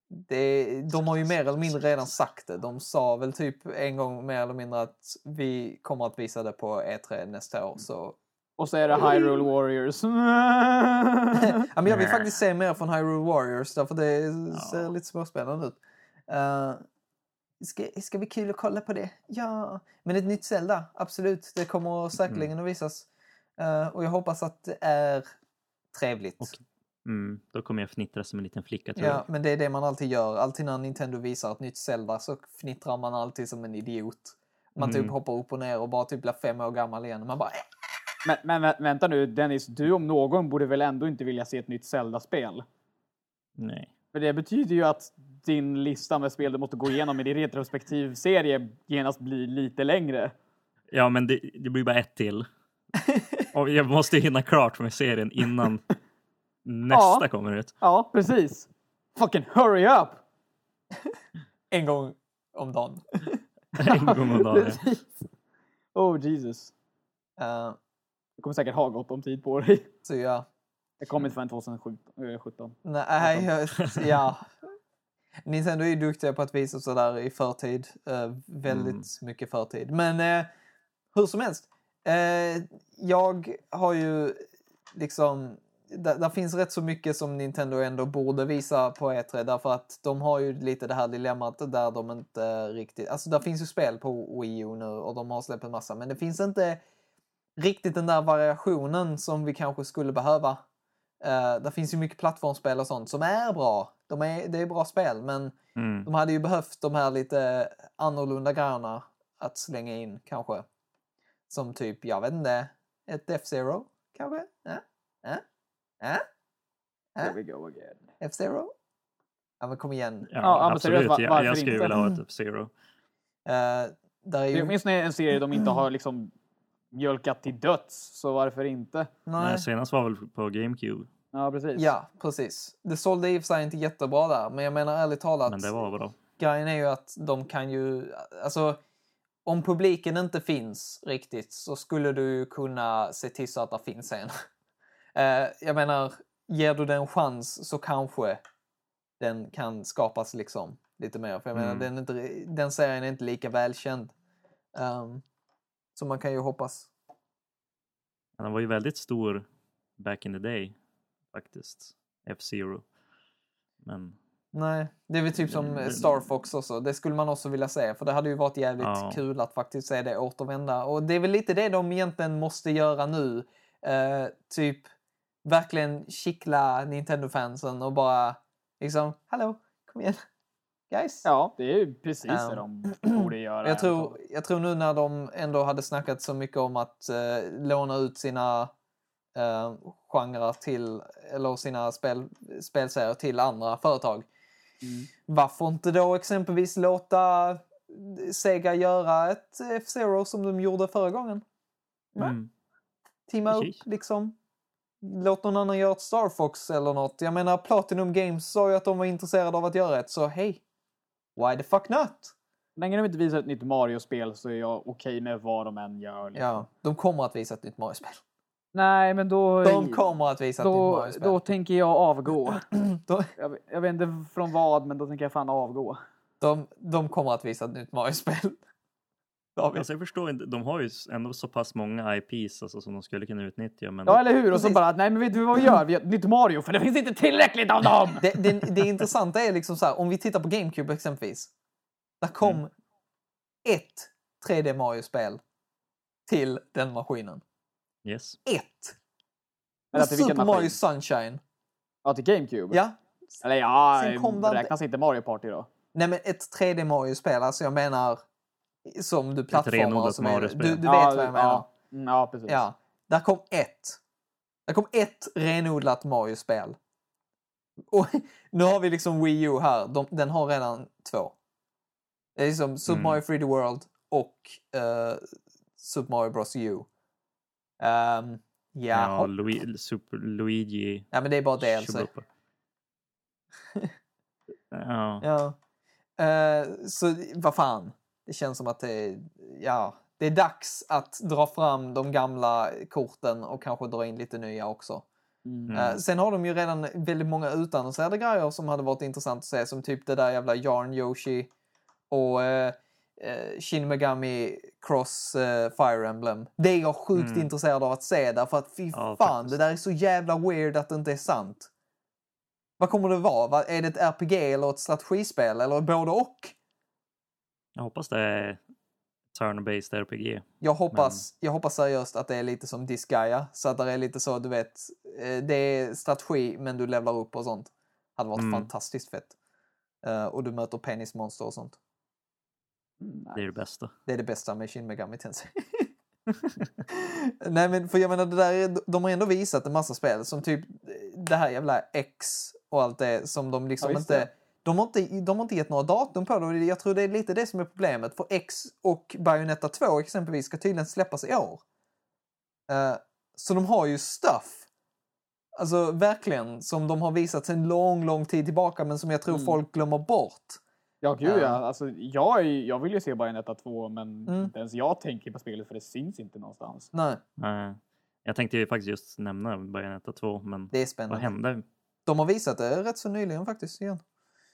Det, de har ju mer eller mindre redan sagt det. De sa väl typ en gång mer eller mindre att vi kommer att visa det på E3 nästa år. Så Och så är det Hyrule Warriors. ja, men jag vill faktiskt se mer från Hyrule Warriors därför det ser lite småspännande ut. Uh, ska, ska bli kul att kolla på det. Ja, men ett nytt Zelda, absolut. Det kommer säkerligen att visas. Eh, och jag hoppas att det är trevligt. Och- Mm, då kommer jag fnittra som en liten flicka tror Ja, jag. men det är det man alltid gör. Alltid när Nintendo visar ett nytt Zelda så fnittrar man alltid som en idiot. Man typ Mm. hoppar upp och ner och bara typ blir fem år gammal igen. Man bara... Men, men vä- vänta nu, Dennis, du om någon borde väl ändå inte vilja se ett nytt Zelda-spel? Nej. För det betyder ju att din lista med spel du måste gå igenom i din retrospektiv serie genast blir lite längre. Ja, men det, det blir bara ett till. Och jag måste hinna klart med serien innan nästa kommer ut. Ja, precis. Fucking hurry up! En gång om dagen. En gång om dagen. Precis. Oh Jesus. Eh, Du kommer säkert ha gott om tid på dig. så ja. Det kommer inte förrän 2017. Nej, jag, ja. Nintendo är ju duktiga på att visa sådär i förtid. Eh, väldigt mycket förtid. Men eh, hur som helst. Eh, jag har ju liksom... Där finns rätt så mycket som Nintendo ändå borde visa på E3 därför att de har ju lite det här dilemmat där de inte riktigt... Alltså där finns ju spel på Wii U nu och de har släppt en massa men det finns inte riktigt den där variationen som vi kanske skulle behöva. Uh, det finns ju mycket plattformsspel och sånt som är bra. De är, det är bra spel men Mm. de hade ju behövt de här lite annorlunda grejerna att slänga in kanske. Som typ, jag vet inte, ett F-Zero kanske? Ja? Ja? Ja? Here we go again. F-Zero? Ja men kom igen. Ja, Ja, absolut. seriöst, va- jag, skulle inte? vilja ha ett F-Zero. Uh, där är Det är ju... åtminstone en serie de inte har liksom mjölkat till döds, så varför inte? Nej. Nej, senast var väl på GameCube. Ja, precis. Ja, precis. Det sålde i och för sig inte jättebra där, men jag menar ärligt talat. Men det var bra. grejen är ju att de kan ju, alltså om publiken inte finns riktigt så skulle du ju kunna se till så att det finns en. Eh, jag menar, ger du den en chans så kanske den kan skapas liksom lite mer. För jag menar, Mm. den, är inte, den serien är inte lika välkänd. Um, så man kan ju hoppas. Den var ju väldigt stor back in the day faktiskt. F-Zero. Men Nej, det är väl typ som Men- Star Fox också. Det skulle man också vilja se för det hade ju varit jävligt Ja. kul att faktiskt se det återvända. Och det är väl lite det de egentligen måste göra nu. Eh, typ verkligen kittla Nintendo-fansen och bara liksom, hallå, kom igen, guys. Ja, det är ju precis Ja. det de borde göra. Jag tror, jag tror nu när de ändå hade snackat så mycket om att eh, låna ut sina eh, genrer till, eller sina spel, spelserier till andra företag. Mm. Varför inte då exempelvis låta Sega göra ett F-Zero som de gjorde förra gången? Mm. Teama upp liksom. Låt någon annan göra ett Star Fox eller något. Jag menar Platinum Games sa ju att de var intresserade av att göra ett, så hej. Why the fuck not? Länge de inte visar ett nytt Mario-spel så är jag okej med vad de än gör. liksom. Ja, de kommer att visa ett nytt Mario-spel. Nej, men då... De kommer att visa ett nytt då, Mario-spel. då tänker jag avgå. De, Jag, jag vet inte från vad, men då tänker jag fan avgå. de, de kommer att visa ett nytt Mario-spel. Alltså jag förstår inte, de har ju ändå så pass många IPs alltså, som de skulle kunna utnyttja. Men Ja, eller hur? Och så Precis. bara, nej men vet du vad vi gör? Vi gör ett nytt Mario, för det finns inte tillräckligt av dem! Det, det, det intressanta är liksom så här, om vi tittar på GameCube exempelvis. Där kom Mm. ett 3D Mario-spel till den maskinen. yes. Ett! Eller till Super maskin? Mario Sunshine. Ja, till GameCube? Ja. Eller ja, Sen kom det- räknas inte Mario Party då? Nej men ett 3D Mario-spel, alltså jag menar som du plattformar vidare. Mario-spel. Du, du vet ja, vad jag menar. Ja, Mm, ja precis. Ja. Där kom ett. Det kom ett renodlat Mario-spel. Och nu har vi liksom Wii U här. De, den har redan två. Det är liksom Super Mm. Mario 3D World och eh, Super Mario Bros U. Um, Ja, ja, Lu- Super Luigi. ja, men det är bara DLC. Chubupa. ja. Ja. Eh, så vad fan. Det känns som att det är, ja, det är dags att dra fram de gamla korten och kanske dra in lite nya också. Mm. Eh, sen har de ju redan väldigt många utannonserade grejer som hade varit intressant att se. Som typ det där jävla Yarn Yoshi och eh, eh, Shin Megami Cross eh, Fire Emblem. Det är jag sjukt Mm. intresserad av att se därför att fy Ja, fan, det där är så jävla weird att det inte är sant. Vad kommer det vara? Va- Är det ett RPG eller ett strategispel eller både och? Jag hoppas det är turn-based RPG. Jag hoppas, jag hoppas seriöst att det är lite som Disgaea. Så att det är lite så, du vet, eh, det är strategi men du levlar upp och sånt. Hade varit Mm. fantastiskt fett. Eh, och du möter penismonster och sånt. Mm, Det är det bästa. Det är det bästa med Shin Megami Tensei. Nej men för jag menar, det där är, de har ändå visat en massa spel som typ det här jävla X och allt det som de liksom Ja, inte... De har inte, de har inte gett några datum på det jag tror det är lite det som är problemet. För X och Bayonetta 2 exempelvis ska tydligen släppas i år. Eh, så de har ju stuff. Alltså verkligen, som de har visat sedan lång, lång tid tillbaka men som jag tror Mm. folk glömmer bort. Ja, gud Ja. ja. Alltså, jag, är, jag vill ju se Bayonetta 2, men Mm. inte ens jag tänker på spelet för det syns inte någonstans. Nej, Eh, Jag tänkte ju faktiskt just nämna Bayonetta 2, men det är vad spännande. hände? De har visat det rätt så nyligen faktiskt igen.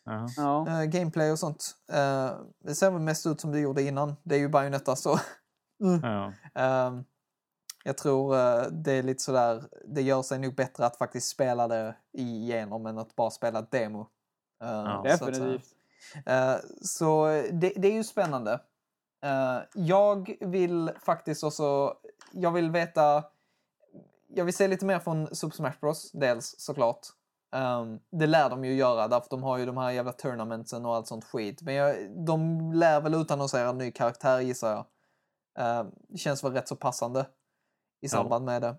Jaha. Ja. Eh, gameplay och sånt. Eh, det ser väl mest ut som det gjorde innan. Det är ju Bayonetta så. Ja. Ehm, jag tror eh, det är lite sådär, det gör sig nog bättre att faktiskt spela det igenom än att bara spela ett demo. Eh, så att säga. Definitivt. Eh, så det, det är ju spännande. Eh, jag vill faktiskt också, jag vill veta, jag vill se lite mer från Super Smash Bros. Dels såklart. Um, det lär de ju göra därför de har ju de här jävla tournamentsen och allt sånt skit. Men jag, de lär väl utannonsera en ny karaktär gissar jag. Det känns väl rätt så passande i samband med det.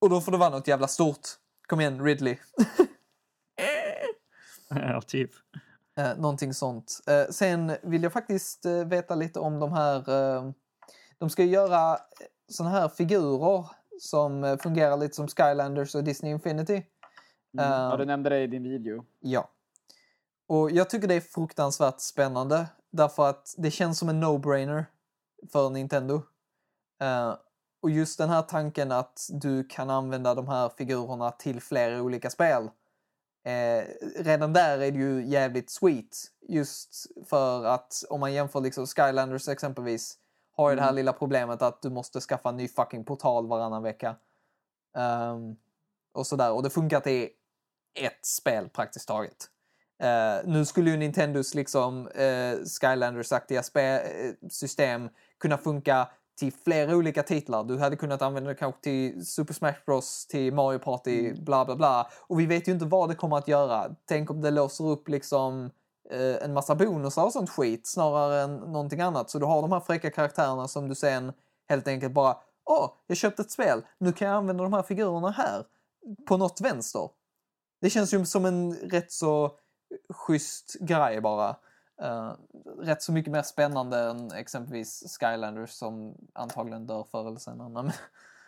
Och då får det vara något jävla stort. Kom igen Ridley. ja, typ. Eh, någonting sånt. Eh, sen vill jag faktiskt eh, veta lite om de här... Eh, de ska ju göra såna här figurer som eh, fungerar lite som Skylanders och Disney Infinity. Mm. Ja, du nämnde det i din video. Ja. Och jag tycker det är fruktansvärt spännande därför att det känns som en no-brainer för Nintendo. Eh, och just den här tanken att du kan använda de här figurerna till flera olika spel. Eh, redan där är det ju jävligt sweet. Just för att om man jämför liksom Skylanders exempelvis har ju det här Mm. lilla problemet att du måste skaffa en ny fucking portal varannan vecka. Ehm, och sådär. Och det funkar till ett spel praktiskt taget. Eh, nu skulle ju Nintendos liksom uh, Skylanders-aktiga eh, system kunna funka till flera olika titlar. Du hade kunnat använda det kanske till Super Smash Bros, till Mario Party, bla bla bla. Och vi vet ju inte vad det kommer att göra. Tänk om det låser upp liksom eh, en massa bonusar och sånt skit snarare än någonting annat. Så du har de här fräcka karaktärerna som du sen helt enkelt bara Åh, jag köpte ett spel. Nu kan jag använda de här figurerna här. På något vänster. Det känns ju som en rätt så schysst grej bara. Eh, rätt så mycket mer spännande än exempelvis Skylanders som antagligen dör förr eller senare.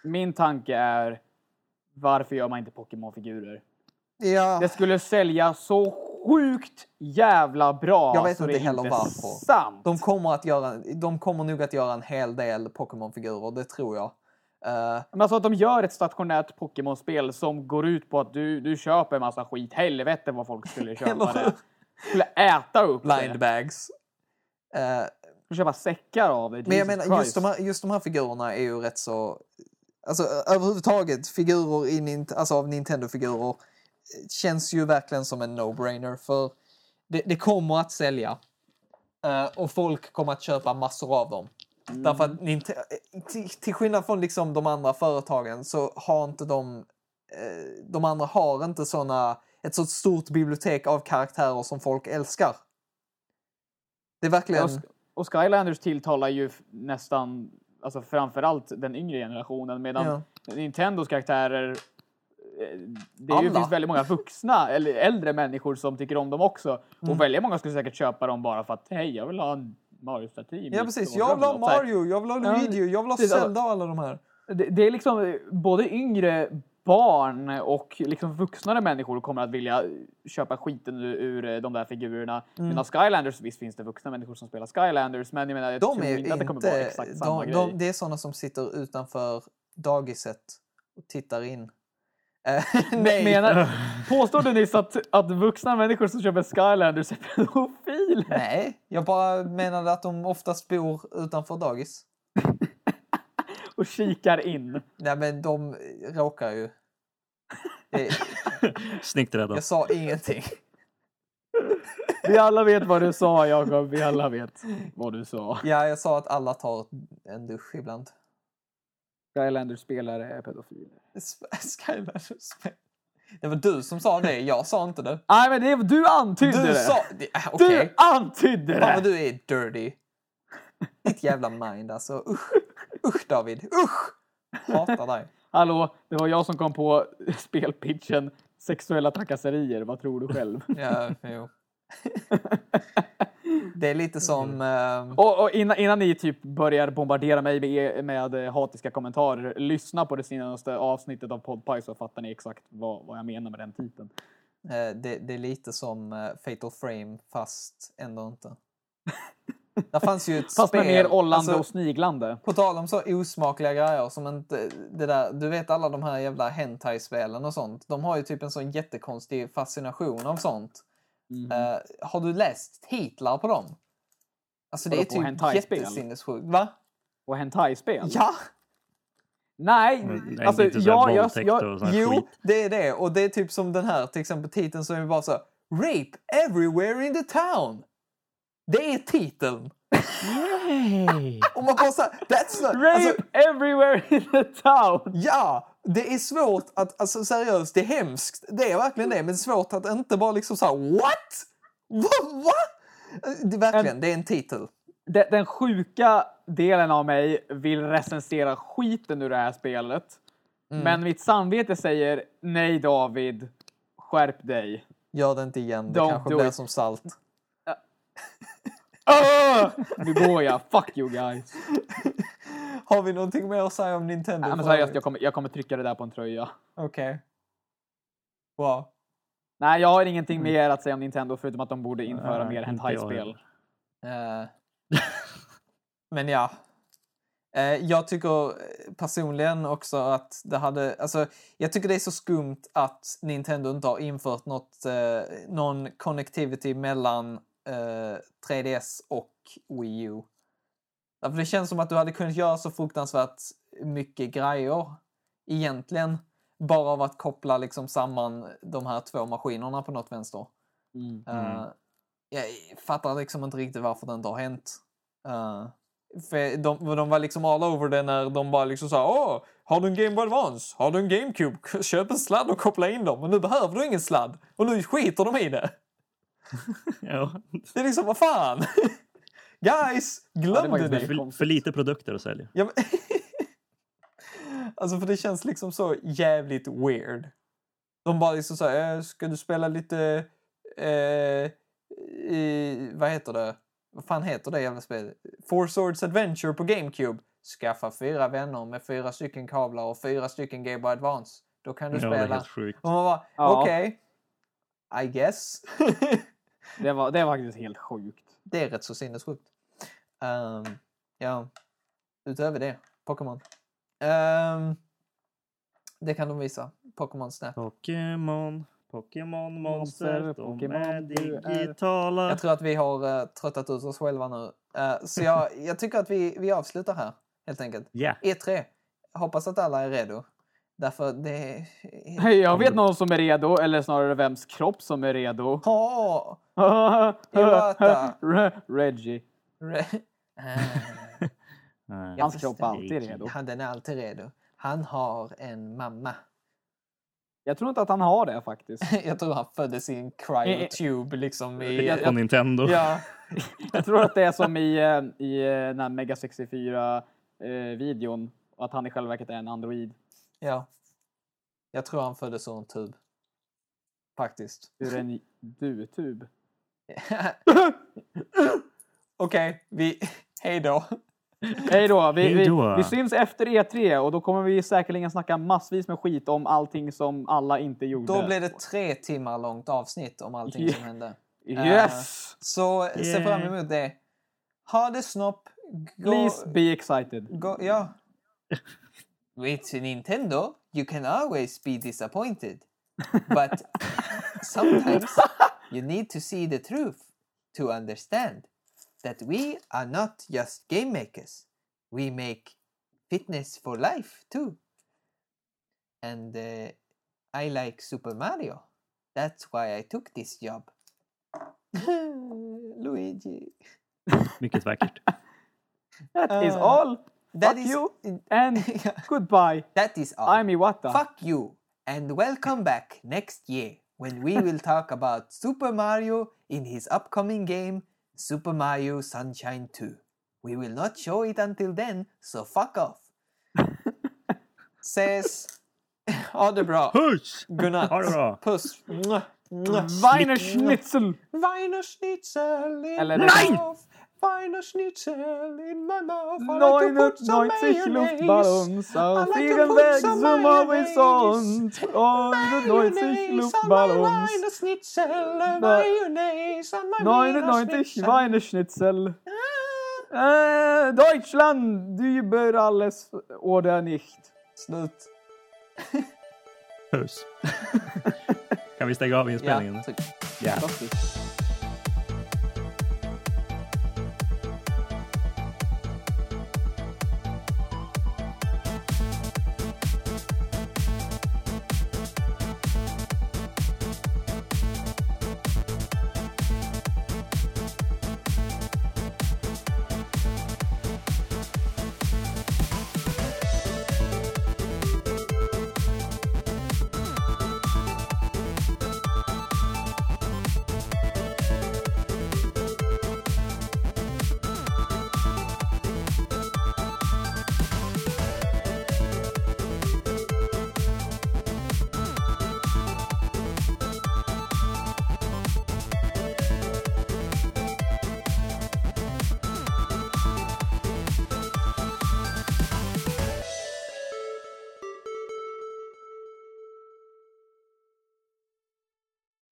Min tanke är, varför gör man inte Pokémon-figurer? ja, Det skulle sälja så sjukt jävla bra. Jag vet inte heller varför. Sant. de, kommer att göra, de kommer nog att göra en hel del Pokémon-figurer, det tror jag. Eh, Men alltså att de gör ett stationärt Pokémon-spel som går ut på att du, du köper en massa skit. Helvete vad folk skulle köpa det. Skulle äta upp blind det. bags. Eh, Skulle köpa säckar av det. Men jag menar, Christ. just de, här, just de här figurerna är ju rätt så... Alltså överhuvudtaget, figurer i, alltså, av Nintendo-figurer eh, känns ju verkligen som en no-brainer. För det, det kommer att sälja. Eh, och folk kommer att köpa massor av dem. Därför att Ninte- eh, till, till skillnad från liksom de andra företagen så har inte de... Eh, de andra har inte såna, ett så stort bibliotek av karaktärer som folk älskar. Det är verkligen... Och, och Skylanders tilltalar ju nästan alltså framförallt den yngre generationen. Medan Ja. Nintendos karaktärer, eh, det ju, finns väldigt många vuxna eller äldre människor som tycker om dem också. Mm. Och väldigt många skulle säkert köpa dem bara för att hej, jag vill ha en Mario-staty. Ja precis, och jag vill ha. Mario, jag vill ha Luigi, jag vill ha Zelda och alla de här. Det, det är liksom eh, både yngre barn och liksom vuxnare människor kommer att vilja köpa skiten ur, ur eh, de där figurerna. Mm. Medan Skylanders, visst finns det vuxna människor som spelar Skylanders, men jag menar, jag De tror inte att det kommer vara exakt samma de, grej. de, det är sådana som sitter utanför dagiset och tittar in. Eh, Nej, Menar, påstår du nyss att, att vuxna människor som köper Skylanders är pedofiler? nej, jag bara menade att de oftast bor utanför dagis. Och kikar in. Nej men de råkar ju. Det, Snyggt räddat. jag sa ingenting. Vi alla vet vad du sa, Jakob. Vi alla vet vad du sa. Ja, jag sa att alla tar en dusch ibland. Skylanders-spelare är pedofiler. Skylanders. Det var du som sa det, jag sa inte det. Nej, men det, du antydde Du det. sa... det- äh, Okej. Du antydde Fan vad det! du är dirty. Ditt jävla mind alltså. Usch. Usch David. Usch! Hatar dig. Hallå, det var jag som kom på spelpitchen sexuella trakasserier. Vad tror du själv? Ja, jo. Det är lite som... ehm, Och, och innan, innan ni typ börjar bombardera mig med, med hatiska kommentarer, lyssna på det senaste avsnittet av Podpie så fattar ni exakt vad, vad jag menar med den titeln. eh, det, det är lite som eh, Fatal Frame fast ändå inte. Där fanns ju ett Fast spel... med mer ollande alltså, och sniglande. På tal om så osmakliga grejer som inte... Det där, du vet alla de här jävla hentai-spelen och sånt. De har ju typ en sån jättekonstig fascination av sånt. Mhm. Eh, har du läst titlar på dem? Alltså det är på typ jättesinnessjukt. Va? Och hentai-spel? Ja! Nej, är alltså jag, jag, jag, Jo, skit. det är det. Och det är typ som den här, till exempel titeln som är bara så Rape everywhere in the town. Det är titeln. Och man bara såhär, that's not... Rape Alltså, everywhere in the town! ja, det är svårt att, alltså seriöst, det är hemskt. Det är verkligen det, men svårt att inte bara liksom såhär, what? Va? Va? Det verkligen, det är en titel. Den, den sjuka delen av mig vill recensera skiten ur det här spelet. Mm. Men mitt samvete säger nej David, skärp dig. Gör det inte igen, det Don't kanske blir it. som salt. Ah! Nu går jag, fuck you guys. Har vi någonting mer att säga om Nintendo? Nej, men seriöst, jag kommer, jag kommer trycka det där på en tröja. Okej. Bra. Nej, jag har ingenting mer att säga om Nintendo förutom att de borde införa Nej, mer hentai-spel. heller. Eh, men ja. Eh, jag tycker personligen också att det hade... Alltså, jag tycker det är så skumt att Nintendo inte har infört något, eh, någon connectivity mellan eh, 3DS och Wii U. Därför det känns som att du hade kunnat göra så fruktansvärt mycket grejer egentligen. Bara av att koppla liksom samman de här två maskinerna på något vänster. Mm. Eh, jag fattar liksom inte riktigt varför det inte har hänt. Eh, för de, de var liksom all over det när de bara liksom sa Åh, har du en Game Boy Advance? Har du en GameCube? Köp en sladd och koppla in dem. Och nu behöver du ingen sladd. Och nu skiter de i det. Ja, Det är liksom, vad fan? Guys, Ja, glömde det var ju ni? för, för lite produkter att sälja. Ja, men alltså för det känns liksom så jävligt weird. De bara liksom så här, "Eh, ska du spela lite, eh, i, vad heter det? Vad fan heter det jävla spelet? Four Swords Adventure på GameCube. Skaffa fyra vänner med fyra stycken kablar och fyra stycken Game Boy Advance. Då kan du Ja, det är spela. helt sjukt. Och man bara, Ja. okej. I guess. Det, var, det var faktiskt helt sjukt. det är rätt så sinnessjukt. Ehm, ja, utöver det, Pokémon. Ehm, det kan de visa. Pokémon Snap. Pokémon, Pokémon monster, Pokémon, är digitala. Jag tror att vi har uh, tröttat ut oss själva nu. Eh, så jag, jag tycker att vi, vi avslutar här, helt enkelt. Ja, E3. Hoppas att alla är redo. Därför det... Hej, jag vet någon som är redo, eller snarare vems kropp som är redo. Ha! Iwata. Re- Reggie. Re-. Hans kropp är alltid redo. Han den är alltid redo. Han har en mamma. Jag tror inte att han har det faktiskt. Jag tror han föddes i en cryotube liksom. I, Jag- På Nintendo. ja, Jag tror att det är som i, eh, i eh, den här Mega 64 eh, att han i själva verket är en android. Ja. Jag tror han föddes ur en tub. Faktiskt. Ur en du-tub. Okej, vi... Hej då. Hej då! Vi, vi, vi syns efter E3 och då kommer vi säkerligen snacka massvis med skit om allting som alla inte gjorde. Då blir det tre timmar långt avsnitt om allting som hände. Yes! Så se Yeah. fram emot det. Ha det snopp. Gå, Please be excited. gå, ja. With Nintendo, you can always be disappointed. But sometimes you need to see the truth to understand that we are not just game makers. We make fitness for life too. And uh, I like Super Mario. That's why I took this job. Luigi. Mycket vackert. That is Uh, all. That Fuck is you and goodbye. that is all. I'm Iwata. Fuck you and welcome back next year when we will talk about Super Mario in his upcoming game Super Mario Sunshine 2. We will not show it until then, so fuck off. Says Ha det bra. Puss! Godnatt. Ha det bra. Puss. Mwah, mwah. Weiner Schnitzel! Weinerschnitzel in Eller my feine Schnitzel in meinem mouth. 99 Luftballons auf ihrem Weg zum Horizont. 99 Luftballons. 99 Weineschnitzel. Äh, Deutschland über alles oder nicht. Slut. Puss. kan vi stänga av inspelningen? Ja, tack. Yeah.